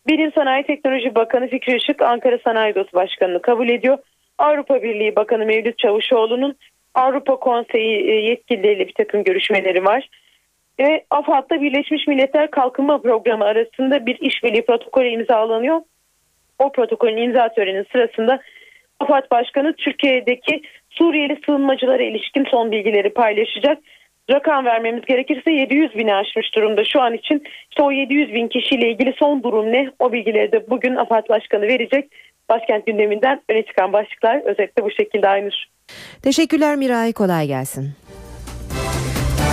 Speaker 26: Bilim Sanayi Teknoloji Bakanı Fikri Işık Ankara Sanayi Odası Başkanı'nı kabul ediyor. Avrupa Birliği Bakanı Mevlüt Çavuşoğlu'nun Avrupa Konseyi e, yetkilileriyle bir takım görüşmeleri var. Ve AFAD'da Birleşmiş Milletler Kalkınma Programı arasında bir işbirliği protokolü imzalanıyor. O protokolün imza töreni sırasında AFAD Başkanı Türkiye'deki Suriyeli sığınmacılara ilişkin son bilgileri paylaşacak. Rakam vermemiz gerekirse 700 bini aşmış durumda şu an için. İşte o 700 bin kişiyle ilgili son durum ne? O bilgileri de bugün AFAD Başkanı verecek. Başkent gündeminden öne çıkan başlıklar özetle bu şekilde Aynur.
Speaker 2: Teşekkürler Miray kolay gelsin.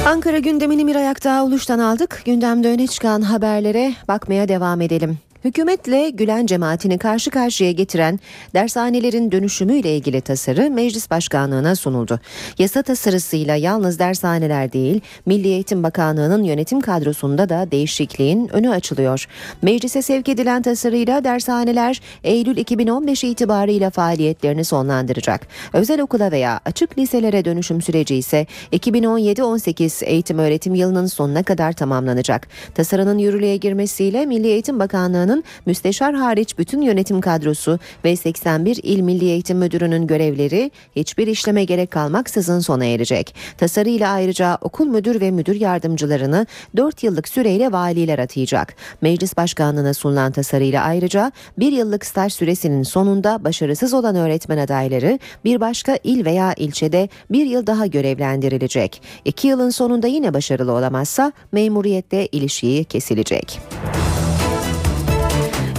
Speaker 2: Ankara gündemini Miray Aktağ Uluş'tan aldık. Gündemde öne çıkan haberlere bakmaya devam edelim. Hükümetle Gülen cemaatini karşı karşıya getiren dershanelerin dönüşümüyle ilgili tasarı Meclis Başkanlığı'na sunuldu. Yasa tasarısıyla yalnız dershaneler değil, Milli Eğitim Bakanlığı'nın yönetim kadrosunda da değişikliğin önü açılıyor. Meclise sevk edilen tasarıyla dershaneler Eylül 2015 itibarıyla faaliyetlerini sonlandıracak. Özel okula veya açık liselere dönüşüm süreci ise 2017-18 eğitim öğretim yılının sonuna kadar tamamlanacak. Tasarının yürürlüğe girmesiyle Milli Eğitim Bakanlığı'nın müsteşar hariç bütün yönetim kadrosu ve 81 il Milli Eğitim Müdürü'nün görevleri hiçbir işleme gerek kalmaksızın sona erecek. Tasarıyla ayrıca okul müdür ve müdür yardımcılarını 4 yıllık süreyle valiler atayacak. Meclis Başkanlığı'na sunulan tasarıyla ayrıca bir yıllık staj süresinin sonunda başarısız olan öğretmen adayları bir başka il veya ilçede bir yıl daha görevlendirilecek. 2 yılın sonunda yine başarılı olamazsa memuriyette ilişiği kesilecek.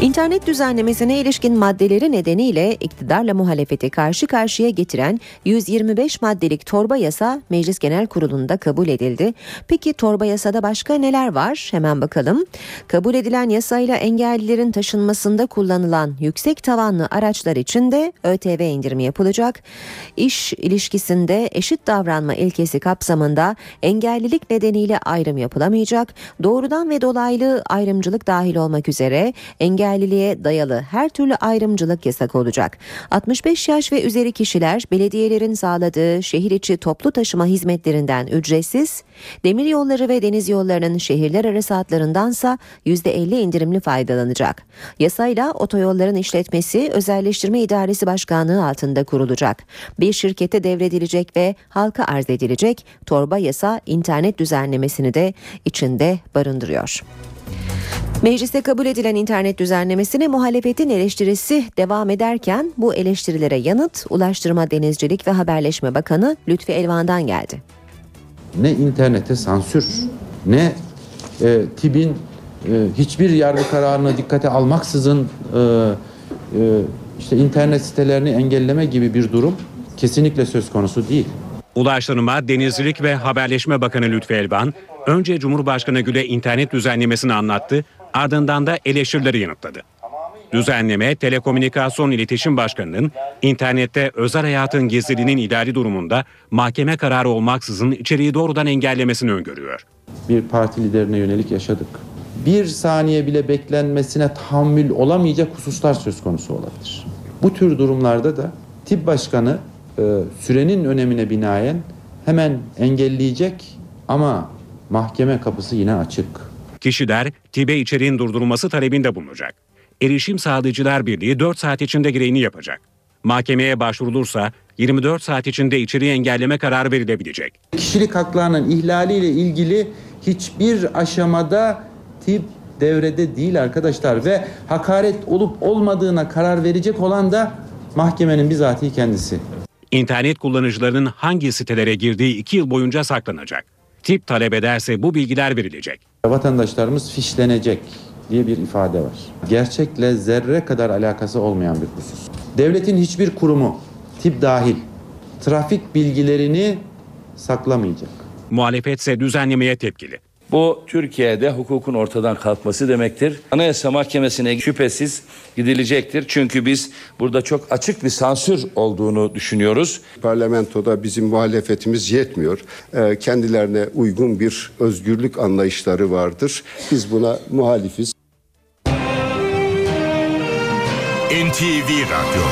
Speaker 2: İnternet düzenlemesine ilişkin maddeleri nedeniyle iktidarla muhalefeti karşı karşıya getiren 125 maddelik torba yasa Meclis Genel Kurulu'nda kabul edildi. Peki torba yasada başka neler var? Hemen bakalım. Kabul edilen yasayla engellilerin taşınmasında kullanılan yüksek tavanlı araçlar için de ÖTV indirimi yapılacak. İş ilişkisinde eşit davranma ilkesi kapsamında engellilik nedeniyle ayrım yapılamayacak. Doğrudan ve dolaylı ayrımcılık dahil olmak üzere engelli engelliliğe dayalı her türlü ayrımcılık yasak olacak. 65 yaş ve üzeri kişiler belediyelerin sağladığı şehir içi toplu taşıma hizmetlerinden ücretsiz, demir yolları ve deniz yollarının şehirler arası hatlarındansa %50 indirimli faydalanacak. Yasayla otoyolların işletmesi Özelleştirme İdaresi Başkanlığı altında kurulacak. Bir şirkete devredilecek ve halka arz edilecek torba yasa internet düzenlemesini de içinde barındırıyor. Mecliste kabul edilen internet düzenlemesine muhalefetin eleştirisi devam ederken bu eleştirilere yanıt Ulaştırma Denizcilik ve Haberleşme Bakanı Lütfi Elvan'dan geldi.
Speaker 27: Ne internete sansür ne e, TİB'in e, hiçbir yargı kararını dikkate almaksızın e, e, işte internet sitelerini engelleme gibi bir durum kesinlikle söz konusu değil.
Speaker 5: Ulaştırma, Denizcilik ve Haberleşme Bakanı Lütfi Elvan, önce Cumhurbaşkanı Gül'e internet düzenlemesini anlattı, ardından da eleştirileri yanıtladı. Düzenleme, Telekomünikasyon İletişim Başkanı'nın internette özel hayatın gizliliğinin idari durumunda mahkeme kararı olmaksızın içeriği doğrudan engellemesini öngörüyor.
Speaker 27: Bir parti liderine yönelik yaşadık. Bir saniye bile beklenmesine tahammül olamayacak hususlar söz konusu olabilir. Bu tür durumlarda da tip başkanı e, sürenin önemine binaen hemen engelleyecek ama mahkeme kapısı yine açık.
Speaker 5: Kişiler TİB'e içeriğin durdurulması talebinde bulunacak. Erişim Sağlayıcılar Birliği 4 saat içinde gereğini yapacak. Mahkemeye başvurulursa 24 saat içinde içeriği engelleme kararı verilebilecek.
Speaker 27: Kişilik haklarının ihlaliyle ilgili hiçbir aşamada tip devrede değil arkadaşlar ve hakaret olup olmadığına karar verecek olan da mahkemenin bizatihi kendisi.
Speaker 5: İnternet kullanıcılarının hangi sitelere girdiği 2 yıl boyunca saklanacak. Tip talep ederse bu bilgiler verilecek.
Speaker 27: Vatandaşlarımız fişlenecek diye bir ifade var. Gerçekle zerre kadar alakası olmayan bir husus. Devletin hiçbir kurumu, tip dahil, trafik bilgilerini saklamayacak.
Speaker 5: Muhalefet ise düzenlemeye tepkili.
Speaker 28: Bu Türkiye'de hukukun ortadan kalkması demektir. Anayasa Mahkemesi'ne şüphesiz gidilecektir. Çünkü biz burada çok açık bir sansür olduğunu düşünüyoruz.
Speaker 29: Parlamentoda bizim muhalefetimiz yetmiyor. Ee, kendilerine uygun bir özgürlük anlayışları vardır. Biz buna muhalifiz.
Speaker 1: NTV Radyo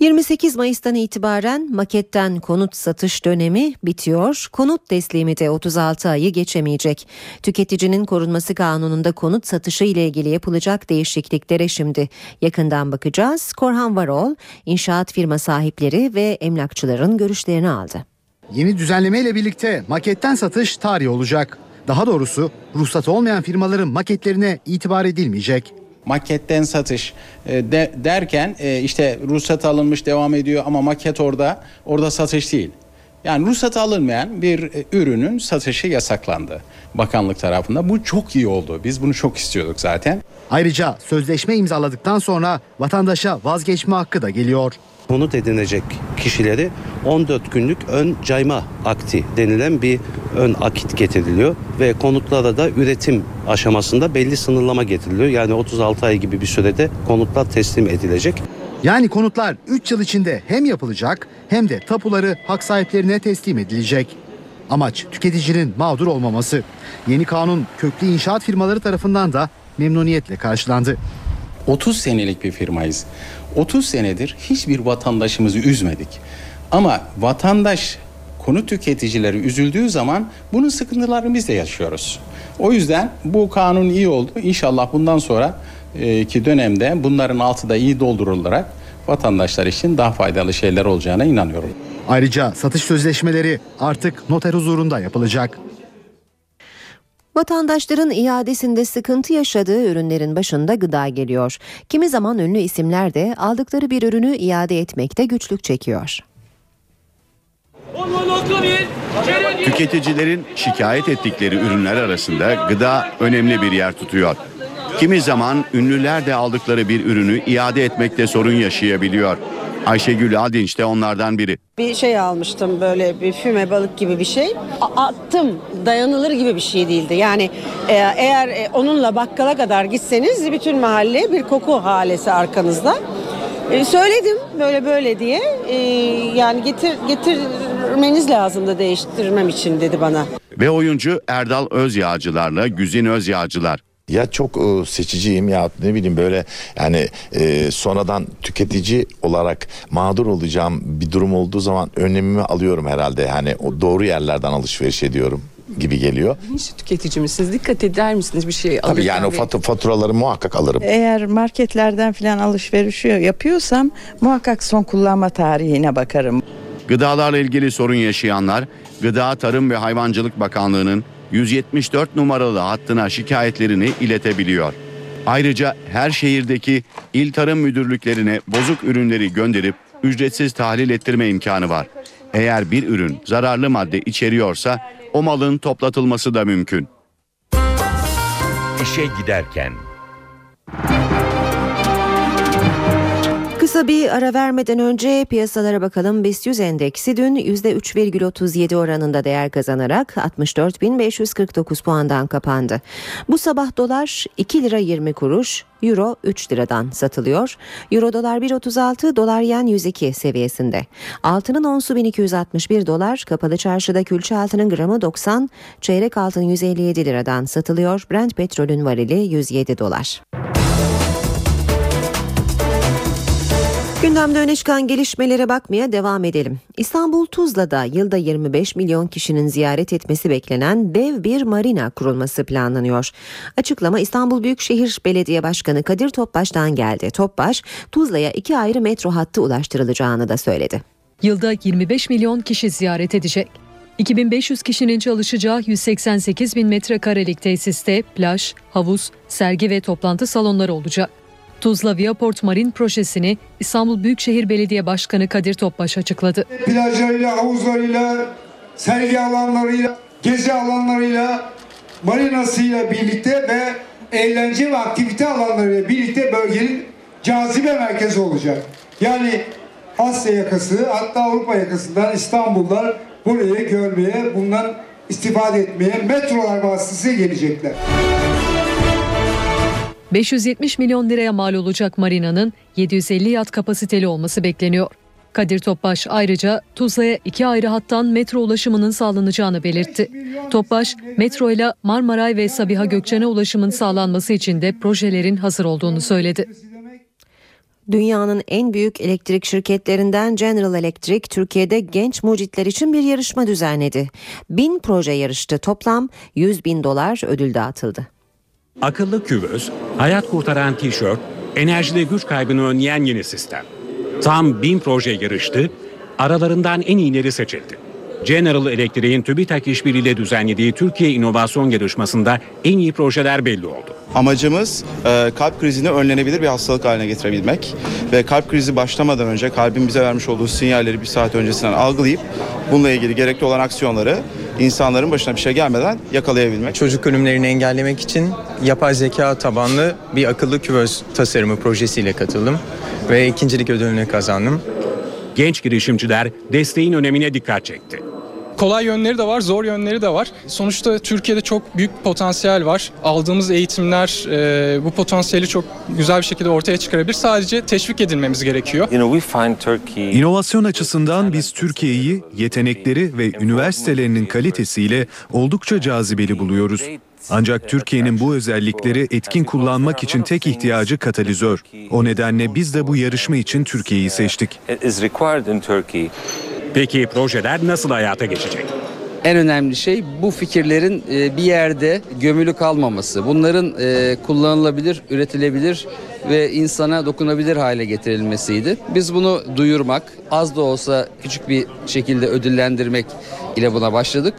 Speaker 2: 28 Mayıs'tan itibaren maketten konut satış dönemi bitiyor. Konut teslimi de 36 ayı geçemeyecek. Tüketicinin korunması kanununda konut satışı ile ilgili yapılacak değişikliklere şimdi yakından bakacağız. Korhan Varol, inşaat firma sahipleri ve emlakçıların görüşlerini aldı.
Speaker 30: Yeni düzenleme ile birlikte maketten satış tarihi olacak. Daha doğrusu ruhsatı olmayan firmaların maketlerine itibar edilmeyecek.
Speaker 31: Maketten satış e, de, derken e, işte ruhsat alınmış devam ediyor ama maket orada orada satış değil. Yani ruhsat alınmayan bir e, ürünün satışı yasaklandı bakanlık tarafında. Bu çok iyi oldu. Biz bunu çok istiyorduk zaten.
Speaker 30: Ayrıca sözleşme imzaladıktan sonra vatandaşa vazgeçme hakkı da geliyor.
Speaker 32: Konut edinecek kişileri 14 günlük ön cayma akti denilen bir ön akit getiriliyor ve konutlara da üretim aşamasında belli sınırlama getiriliyor. Yani 36 ay gibi bir sürede konutlar teslim edilecek.
Speaker 30: Yani konutlar 3 yıl içinde hem yapılacak hem de tapuları hak sahiplerine teslim edilecek. Amaç tüketicinin mağdur olmaması. Yeni kanun köklü inşaat firmaları tarafından da memnuniyetle karşılandı.
Speaker 31: 30 senelik bir firmayız. 30 senedir hiçbir vatandaşımızı üzmedik. Ama vatandaş konut tüketicileri üzüldüğü zaman bunun sıkıntılarını biz de yaşıyoruz. O yüzden bu kanun iyi oldu. İnşallah bundan sonra e, ki dönemde bunların altı da iyi doldurularak vatandaşlar için daha faydalı şeyler olacağına inanıyorum.
Speaker 30: Ayrıca satış sözleşmeleri artık noter huzurunda yapılacak.
Speaker 2: Vatandaşların iadesinde sıkıntı yaşadığı ürünlerin başında gıda geliyor. Kimi zaman ünlü isimler de aldıkları bir ürünü iade etmekte güçlük çekiyor.
Speaker 16: Tüketicilerin şikayet ettikleri ürünler arasında gıda önemli bir yer tutuyor. Kimi zaman ünlüler de aldıkları bir ürünü iade etmekte sorun yaşayabiliyor. Ayşegül Adinç de onlardan biri.
Speaker 33: Bir şey almıştım böyle bir füme balık gibi bir şey. A- attım dayanılır gibi bir şey değildi. Yani e, eğer e, onunla bakkala kadar gitseniz bütün mahalle bir koku halesi arkanızda. E, söyledim böyle böyle diye E, yani getir getirmeniz lazımdı değiştirmem için dedi bana.
Speaker 16: Ve oyuncu Erdal Özyağcılar'la Güzin Özyağcılar.
Speaker 34: Ya çok e, seçiciyim ya ne bileyim böyle yani e, sonradan tüketici olarak mağdur olacağım bir durum olduğu zaman önlemimi alıyorum herhalde. Yani o doğru yerlerden alışveriş ediyorum gibi geliyor.
Speaker 35: Bilinçli tüketici misiniz? Dikkat eder misiniz bir şey
Speaker 34: Tabii yani o
Speaker 35: alırken?
Speaker 34: fat- faturaları muhakkak alırım.
Speaker 36: Eğer marketlerden falan alışveriş yapıyorsam muhakkak son kullanma tarihine bakarım.
Speaker 16: Gıdalarla ilgili sorun yaşayanlar Gıda Tarım ve Hayvancılık Bakanlığı'nın 174 numaralı hattına şikayetlerini iletebiliyor. Ayrıca her şehirdeki il tarım müdürlüklerine bozuk ürünleri gönderip ücretsiz tahlil ettirme imkanı var. Eğer bir ürün zararlı madde içeriyorsa o malın toplatılması da mümkün.
Speaker 1: İşe giderken
Speaker 2: Kısa bir ara vermeden önce piyasalara bakalım. BIST 100 endeksi dün %3,37 oranında değer kazanarak 64.549 puandan kapandı. Bu sabah dolar 2 lira 20 kuruş, euro 3 liradan satılıyor. Euro dolar 1.36, dolar yen 102 seviyesinde. Altının onsu 1261 dolar, kapalı çarşıda külçe altının gramı 90, çeyrek altın 157 liradan satılıyor. Brent petrolün varili 107 dolar. Gündemde öne çıkan gelişmelere bakmaya devam edelim. İstanbul Tuzla'da yılda 25 milyon kişinin ziyaret etmesi beklenen dev bir marina kurulması planlanıyor. Açıklama İstanbul Büyükşehir Belediye Başkanı Kadir Topbaş'tan geldi. Topbaş, Tuzla'ya iki ayrı metro hattı ulaştırılacağını da söyledi.
Speaker 3: Yılda 25 milyon kişi ziyaret edecek. 2500 kişinin çalışacağı 188 bin metrekarelik tesiste plaj, havuz, sergi ve toplantı salonları olacak. Tuzla Viaport Marin projesini İstanbul Büyükşehir Belediye Başkanı Kadir Topbaş açıkladı.
Speaker 37: plajlarıyla, havuzlarıyla, sergi alanlarıyla, gezi alanlarıyla, marinasıyla birlikte ve eğlence ve aktivite alanlarıyla birlikte bölgenin cazibe merkezi olacak. Yani Asya yakası hatta Avrupa yakasından İstanbul'dan buraya görmeye, bundan istifade etmeye metrolar vasıtasıyla gelecekler.
Speaker 3: 570 milyon liraya mal olacak marinanın 750 yat kapasiteli olması bekleniyor. Kadir Topbaş ayrıca Tuzla'ya iki ayrı hattan metro ulaşımının sağlanacağını belirtti. Topbaş, metro ile Marmaray ve Sabiha Gökçen'e ulaşımın sağlanması için de projelerin hazır olduğunu söyledi.
Speaker 2: Dünyanın en büyük elektrik şirketlerinden General Electric Türkiye'de genç mucitler için bir yarışma düzenledi. Bin proje yarıştı. Toplam 100 bin dolar ödül dağıtıldı.
Speaker 5: Akıllı küvöz, hayat kurtaran tişört, enerjide güç kaybını önleyen yeni sistem. Tam bin proje yarıştı, aralarından en iyileri seçildi. General Electric'in TÜBİTAK işbirliğiyle düzenlediği Türkiye İnovasyon Yarışması'nda en iyi projeler belli oldu.
Speaker 38: Amacımız e, kalp krizini önlenebilir bir hastalık haline getirebilmek ve kalp krizi başlamadan önce kalbin bize vermiş olduğu sinyalleri bir saat öncesinden algılayıp bununla ilgili gerekli olan aksiyonları insanların başına bir şey gelmeden yakalayabilmek.
Speaker 39: Çocuk ölümlerini engellemek için yapay zeka tabanlı bir akıllı küvöz tasarımı projesiyle katıldım ve ikincilik ödülünü kazandım.
Speaker 5: Genç girişimciler desteğin önemine dikkat çekti.
Speaker 40: Kolay yönleri de var, zor yönleri de var. Sonuçta Türkiye'de çok büyük potansiyel var. Aldığımız eğitimler e, bu potansiyeli çok güzel bir şekilde ortaya çıkarabilir. Sadece teşvik edilmemiz gerekiyor.
Speaker 41: İnovasyon açısından biz Türkiye'yi yetenekleri ve üniversitelerinin kalitesiyle oldukça cazibeli buluyoruz. Ancak Türkiye'nin bu özellikleri etkin kullanmak için tek ihtiyacı katalizör. O nedenle biz de bu yarışma için Türkiye'yi seçtik.
Speaker 5: Peki projeler nasıl hayata geçecek?
Speaker 42: En önemli şey bu fikirlerin e, bir yerde gömülü kalmaması. Bunların e, kullanılabilir, üretilebilir ve insana dokunabilir hale getirilmesiydi. Biz bunu duyurmak, az da olsa küçük bir şekilde ödüllendirmek ile buna başladık.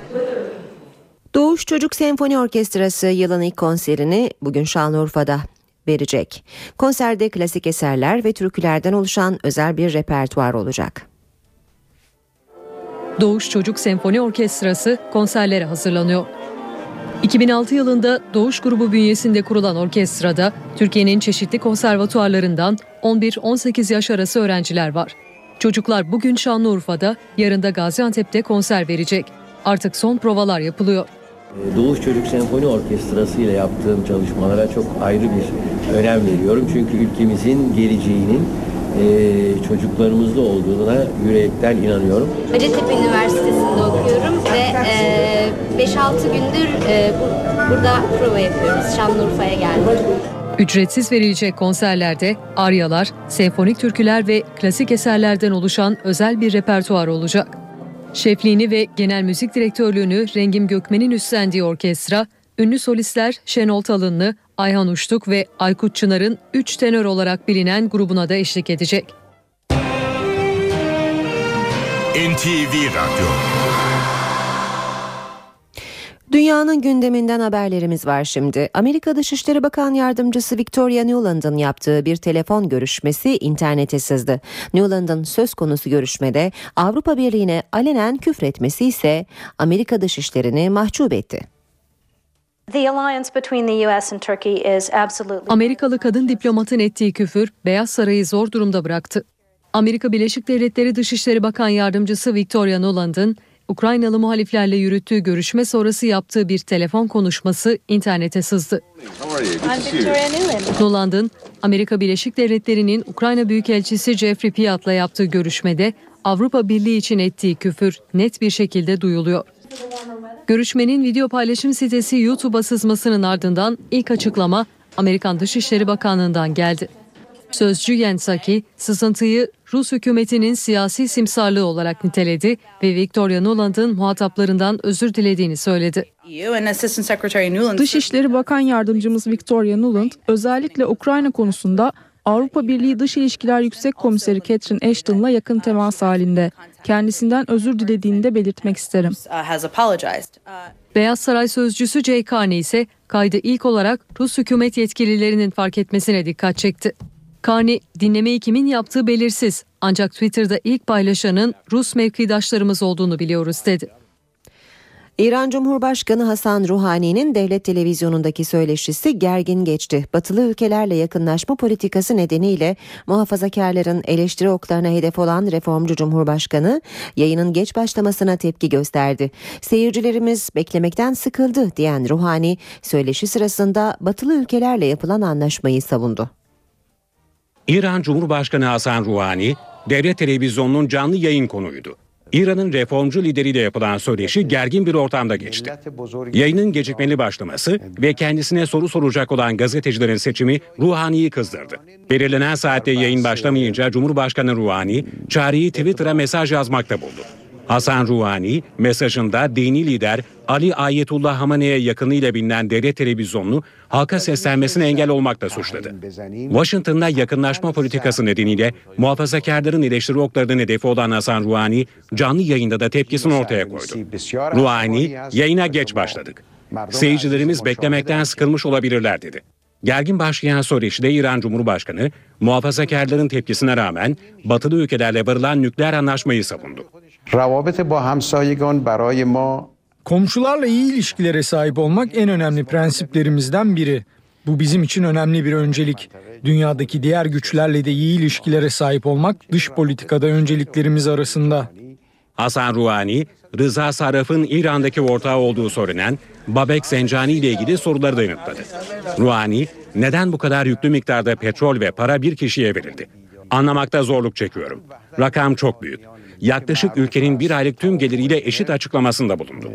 Speaker 2: Doğuş Çocuk Senfoni Orkestrası yılın ilk konserini bugün Şanlıurfa'da verecek. Konserde klasik eserler ve türkülerden oluşan özel bir repertuar olacak.
Speaker 3: Doğuş Çocuk Senfoni Orkestrası konserlere hazırlanıyor. 2006 yılında Doğuş grubu bünyesinde kurulan orkestrada Türkiye'nin çeşitli konservatuarlarından 11-18 yaş arası öğrenciler var. Çocuklar bugün Şanlıurfa'da, yarın da Gaziantep'te konser verecek. Artık son provalar yapılıyor.
Speaker 43: Doğuş Çocuk Senfoni Orkestrası ile yaptığım çalışmalara çok ayrı bir önem veriyorum. Çünkü ülkemizin geleceğinin e, çocuklarımızda olduğuna yürekten inanıyorum.
Speaker 44: Hacettepe Üniversitesi'nde okuyorum ve e, 5-6 gündür e, bu, burada prova yapıyoruz. Şanlıurfa'ya geldik.
Speaker 3: Ücretsiz verilecek konserlerde aryalar, senfonik türküler ve klasik eserlerden oluşan özel bir repertuar olacak. Şefliğini ve genel müzik direktörlüğünü Rengim Gökmen'in üstlendiği orkestra, ünlü solistler Şenol Talınlı, Ayhan Uçtuk ve Aykut Çınar'ın 3 tenör olarak bilinen grubuna da eşlik edecek.
Speaker 1: NTV Radyo
Speaker 2: Dünyanın gündeminden haberlerimiz var şimdi. Amerika Dışişleri Bakan Yardımcısı Victoria Nuland'ın yaptığı bir telefon görüşmesi internete sızdı. Nuland'ın söz konusu görüşmede Avrupa Birliği'ne alenen küfretmesi ise Amerika Dışişleri'ni mahcup etti.
Speaker 3: Amerikalı kadın diplomatın ettiği küfür Beyaz Sarayı zor durumda bıraktı. Amerika Birleşik Devletleri Dışişleri Bakan Yardımcısı Victoria Nuland'ın Ukraynalı muhaliflerle yürüttüğü görüşme sonrası yaptığı bir telefon konuşması internete sızdı. Nuland'ın Amerika Birleşik Devletleri'nin Ukrayna Büyükelçisi Jeffrey Piat'la yaptığı görüşmede Avrupa Birliği için ettiği küfür net bir şekilde duyuluyor. Görüşmenin video paylaşım sitesi YouTube'a sızmasının ardından ilk açıklama Amerikan Dışişleri Bakanlığı'ndan geldi. Sözcü Yen Psaki, sızıntıyı Rus hükümetinin siyasi simsarlığı olarak niteledi ve Victoria Nuland'ın muhataplarından özür dilediğini söyledi.
Speaker 45: Dışişleri Bakan Yardımcımız Victoria Nuland özellikle Ukrayna konusunda Avrupa Birliği Dış İlişkiler Yüksek Komiseri Catherine Ashton'la yakın temas halinde. Kendisinden özür dilediğini de belirtmek isterim.
Speaker 3: Beyaz Saray sözcüsü Jay Carney ise kaydı ilk olarak Rus hükümet yetkililerinin fark etmesine dikkat çekti. Carney, dinlemeyi kimin yaptığı belirsiz ancak Twitter'da ilk paylaşanın Rus mevkidaşlarımız olduğunu biliyoruz dedi.
Speaker 2: İran Cumhurbaşkanı Hasan Ruhani'nin devlet televizyonundaki söyleşisi gergin geçti. Batılı ülkelerle yakınlaşma politikası nedeniyle muhafazakarların eleştiri oklarına hedef olan reformcu Cumhurbaşkanı yayının geç başlamasına tepki gösterdi. Seyircilerimiz beklemekten sıkıldı diyen Ruhani söyleşi sırasında batılı ülkelerle yapılan anlaşmayı savundu.
Speaker 5: İran Cumhurbaşkanı Hasan Ruhani devlet televizyonunun canlı yayın konuydu. İran'ın reformcu lideriyle yapılan söyleşi gergin bir ortamda geçti. Yayının gecikmeli başlaması ve kendisine soru soracak olan gazetecilerin seçimi Ruhani'yi kızdırdı. Belirlenen saatte yayın başlamayınca Cumhurbaşkanı Ruhani çareyi Twitter'a mesaj yazmakta buldu. Hasan Ruhani mesajında dini lider Ali Ayetullah Hamane'ye yakınıyla bilinen devlet televizyonunu halka seslenmesine engel olmakla suçladı. Washington'da yakınlaşma politikası nedeniyle muhafazakarların eleştiri oklarının hedefi olan Hasan Ruhani canlı yayında da tepkisini ortaya koydu. Ruhani yayına geç başladık. Seyircilerimiz beklemekten sıkılmış olabilirler dedi. Gergin başlayan söyleşide İran Cumhurbaşkanı muhafazakarların tepkisine rağmen batılı ülkelerle varılan nükleer anlaşmayı savundu.
Speaker 46: Komşularla iyi ilişkilere sahip olmak en önemli prensiplerimizden biri. Bu bizim için önemli bir öncelik. Dünyadaki diğer güçlerle de iyi ilişkilere sahip olmak dış politikada önceliklerimiz arasında.
Speaker 5: Hasan Ruhani, Rıza Sarraf'ın İran'daki ortağı olduğu söylenen Babek Zencani ile ilgili soruları da yanıtladı. Ruhani, neden bu kadar yüklü miktarda petrol ve para bir kişiye verildi? Anlamakta zorluk çekiyorum. Rakam çok büyük. Yaklaşık ülkenin bir aylık tüm geliriyle eşit açıklamasında bulundu.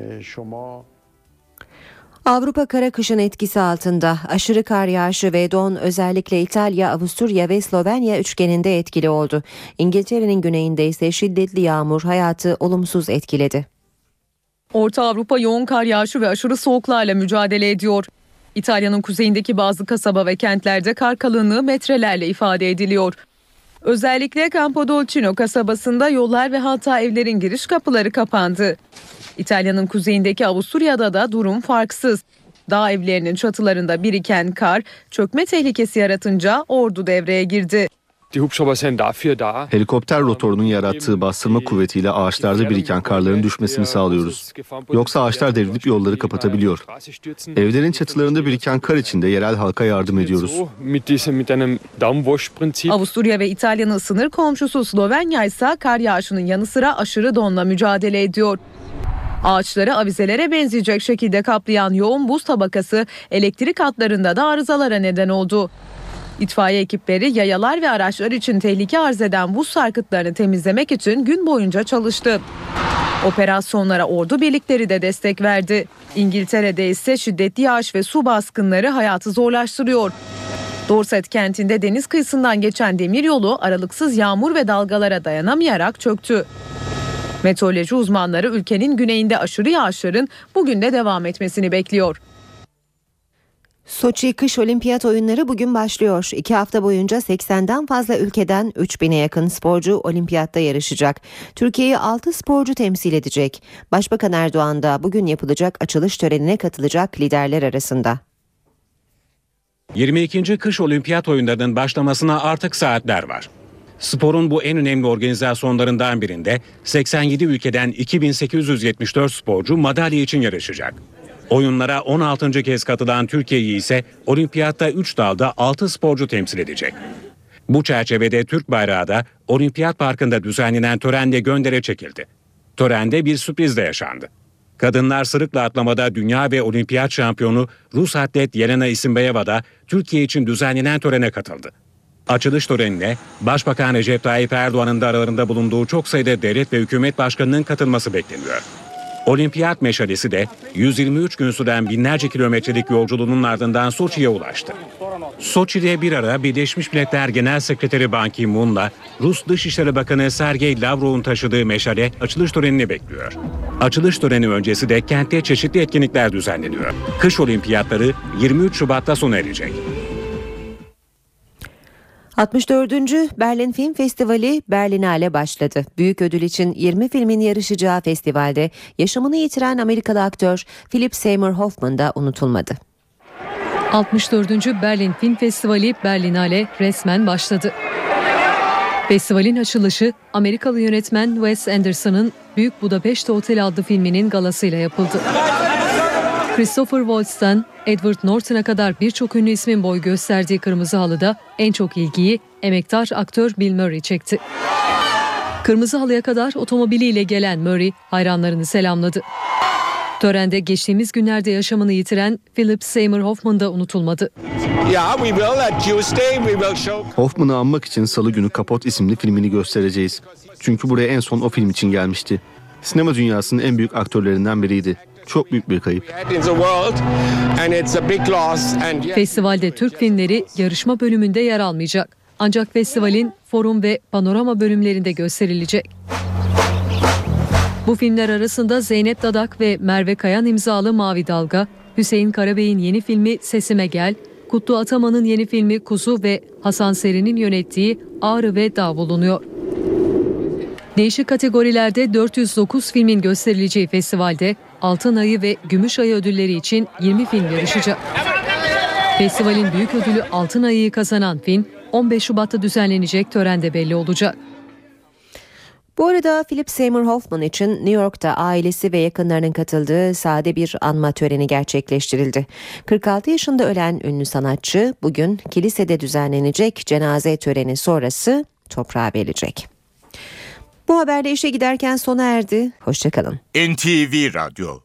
Speaker 2: Avrupa kara kışın etkisi altında aşırı kar yağışı ve don özellikle İtalya, Avusturya ve Slovenya üçgeninde etkili oldu. İngiltere'nin güneyinde ise şiddetli yağmur hayatı olumsuz etkiledi.
Speaker 35: Orta Avrupa yoğun kar yağışı ve aşırı soğuklarla mücadele ediyor. İtalya'nın kuzeyindeki bazı kasaba ve kentlerde kar kalınlığı metrelerle ifade ediliyor. Özellikle Campodolcino kasabasında yollar ve hatta evlerin giriş kapıları kapandı. İtalya'nın kuzeyindeki Avusturya'da da durum farksız. Dağ evlerinin çatılarında biriken kar çökme tehlikesi yaratınca ordu devreye girdi.
Speaker 47: Helikopter rotorunun yarattığı bastırma kuvvetiyle ağaçlarda biriken karların düşmesini sağlıyoruz. Yoksa ağaçlar devrilip yolları kapatabiliyor. Evlerin çatılarında biriken kar içinde yerel halka yardım ediyoruz.
Speaker 35: Avusturya ve İtalya'nın sınır komşusu Slovenya ise kar yağışının yanı sıra aşırı donla mücadele ediyor. Ağaçları avizelere benzeyecek şekilde kaplayan yoğun buz tabakası elektrik hatlarında da arızalara neden oldu. İtfaiye ekipleri yayalar ve araçlar için tehlike arz eden buz sarkıtlarını temizlemek için gün boyunca çalıştı. Operasyonlara ordu birlikleri de destek verdi. İngiltere'de ise şiddetli yağış ve su baskınları hayatı zorlaştırıyor. Dorset kentinde deniz kıyısından geçen demiryolu aralıksız yağmur ve dalgalara dayanamayarak çöktü. Meteoroloji uzmanları ülkenin güneyinde aşırı yağışların bugün de devam etmesini bekliyor.
Speaker 2: Soçi Kış Olimpiyat Oyunları bugün başlıyor. İki hafta boyunca 80'den fazla ülkeden 3000'e yakın sporcu olimpiyatta yarışacak. Türkiye'yi 6 sporcu temsil edecek. Başbakan Erdoğan da bugün yapılacak açılış törenine katılacak liderler arasında.
Speaker 5: 22. Kış Olimpiyat Oyunları'nın başlamasına artık saatler var. Sporun bu en önemli organizasyonlarından birinde 87 ülkeden 2874 sporcu madalya için yarışacak. Oyunlara 16. kez katılan Türkiye'yi ise olimpiyatta 3 dalda 6 sporcu temsil edecek. Bu çerçevede Türk bayrağı da Olimpiyat Parkı'nda düzenlenen törenle göndere çekildi. Törende bir sürpriz de yaşandı. Kadınlar sırıkla atlamada dünya ve olimpiyat şampiyonu Rus atlet Yelena Isinbayeva da Türkiye için düzenlenen törene katıldı. Açılış törenine Başbakan Recep Tayyip Erdoğan'ın da aralarında bulunduğu çok sayıda devlet ve hükümet başkanının katılması bekleniyor. Olimpiyat meşalesi de 123 gün süren binlerce kilometrelik yolculuğunun ardından Soçi'ye ulaştı. Soçi'de bir ara Birleşmiş Milletler Genel Sekreteri Ban Ki-moon'la Rus Dışişleri Bakanı Sergey Lavrov'un taşıdığı meşale açılış törenini bekliyor. Açılış töreni öncesi de kentte çeşitli etkinlikler düzenleniyor. Kış olimpiyatları 23 Şubat'ta sona erecek.
Speaker 2: 64. Berlin Film Festivali Berlinale başladı. Büyük ödül için 20 filmin yarışacağı festivalde yaşamını yitiren Amerikalı aktör Philip Seymour Hoffman da unutulmadı.
Speaker 3: 64. Berlin Film Festivali Berlinale resmen başladı. Festivalin açılışı Amerikalı yönetmen Wes Anderson'ın Büyük Budapeşte Otel adlı filminin galasıyla yapıldı. Christopher Waltz'tan Edward Norton'a kadar birçok ünlü ismin boy gösterdiği Kırmızı Halı'da en çok ilgiyi emektar aktör Bill Murray çekti. Kırmızı Halı'ya kadar otomobiliyle gelen Murray hayranlarını selamladı. Törende geçtiğimiz günlerde yaşamını yitiren Philip Seymour Hoffman da unutulmadı.
Speaker 47: Hoffman'ı anmak için Salı günü Kapot isimli filmini göstereceğiz. Çünkü buraya en son o film için gelmişti. Sinema dünyasının en büyük aktörlerinden biriydi. Çok büyük bir kayıp.
Speaker 3: Festivalde Türk filmleri yarışma bölümünde yer almayacak. Ancak festivalin forum ve panorama bölümlerinde gösterilecek. Bu filmler arasında Zeynep Dadak ve Merve Kayan imzalı Mavi Dalga, Hüseyin Karabey'in yeni filmi Sesime Gel, Kutlu Ataman'ın yeni filmi Kuzu ve Hasan Seri'nin yönettiği Ağrı ve Dağ bulunuyor. Değişik kategorilerde 409 filmin gösterileceği festivalde Altın Ayı ve Gümüş Ayı ödülleri için 20 film yarışacak. Festivalin büyük ödülü Altın Ayı'yı kazanan film 15 Şubat'ta düzenlenecek törende belli olacak.
Speaker 2: Bu arada Philip Seymour Hoffman için New York'ta ailesi ve yakınlarının katıldığı sade bir anma töreni gerçekleştirildi. 46 yaşında ölen ünlü sanatçı bugün kilisede düzenlenecek cenaze töreni sonrası toprağa verilecek. Bu haberle işe giderken sona erdi. Hoşçakalın.
Speaker 1: NTV Radyo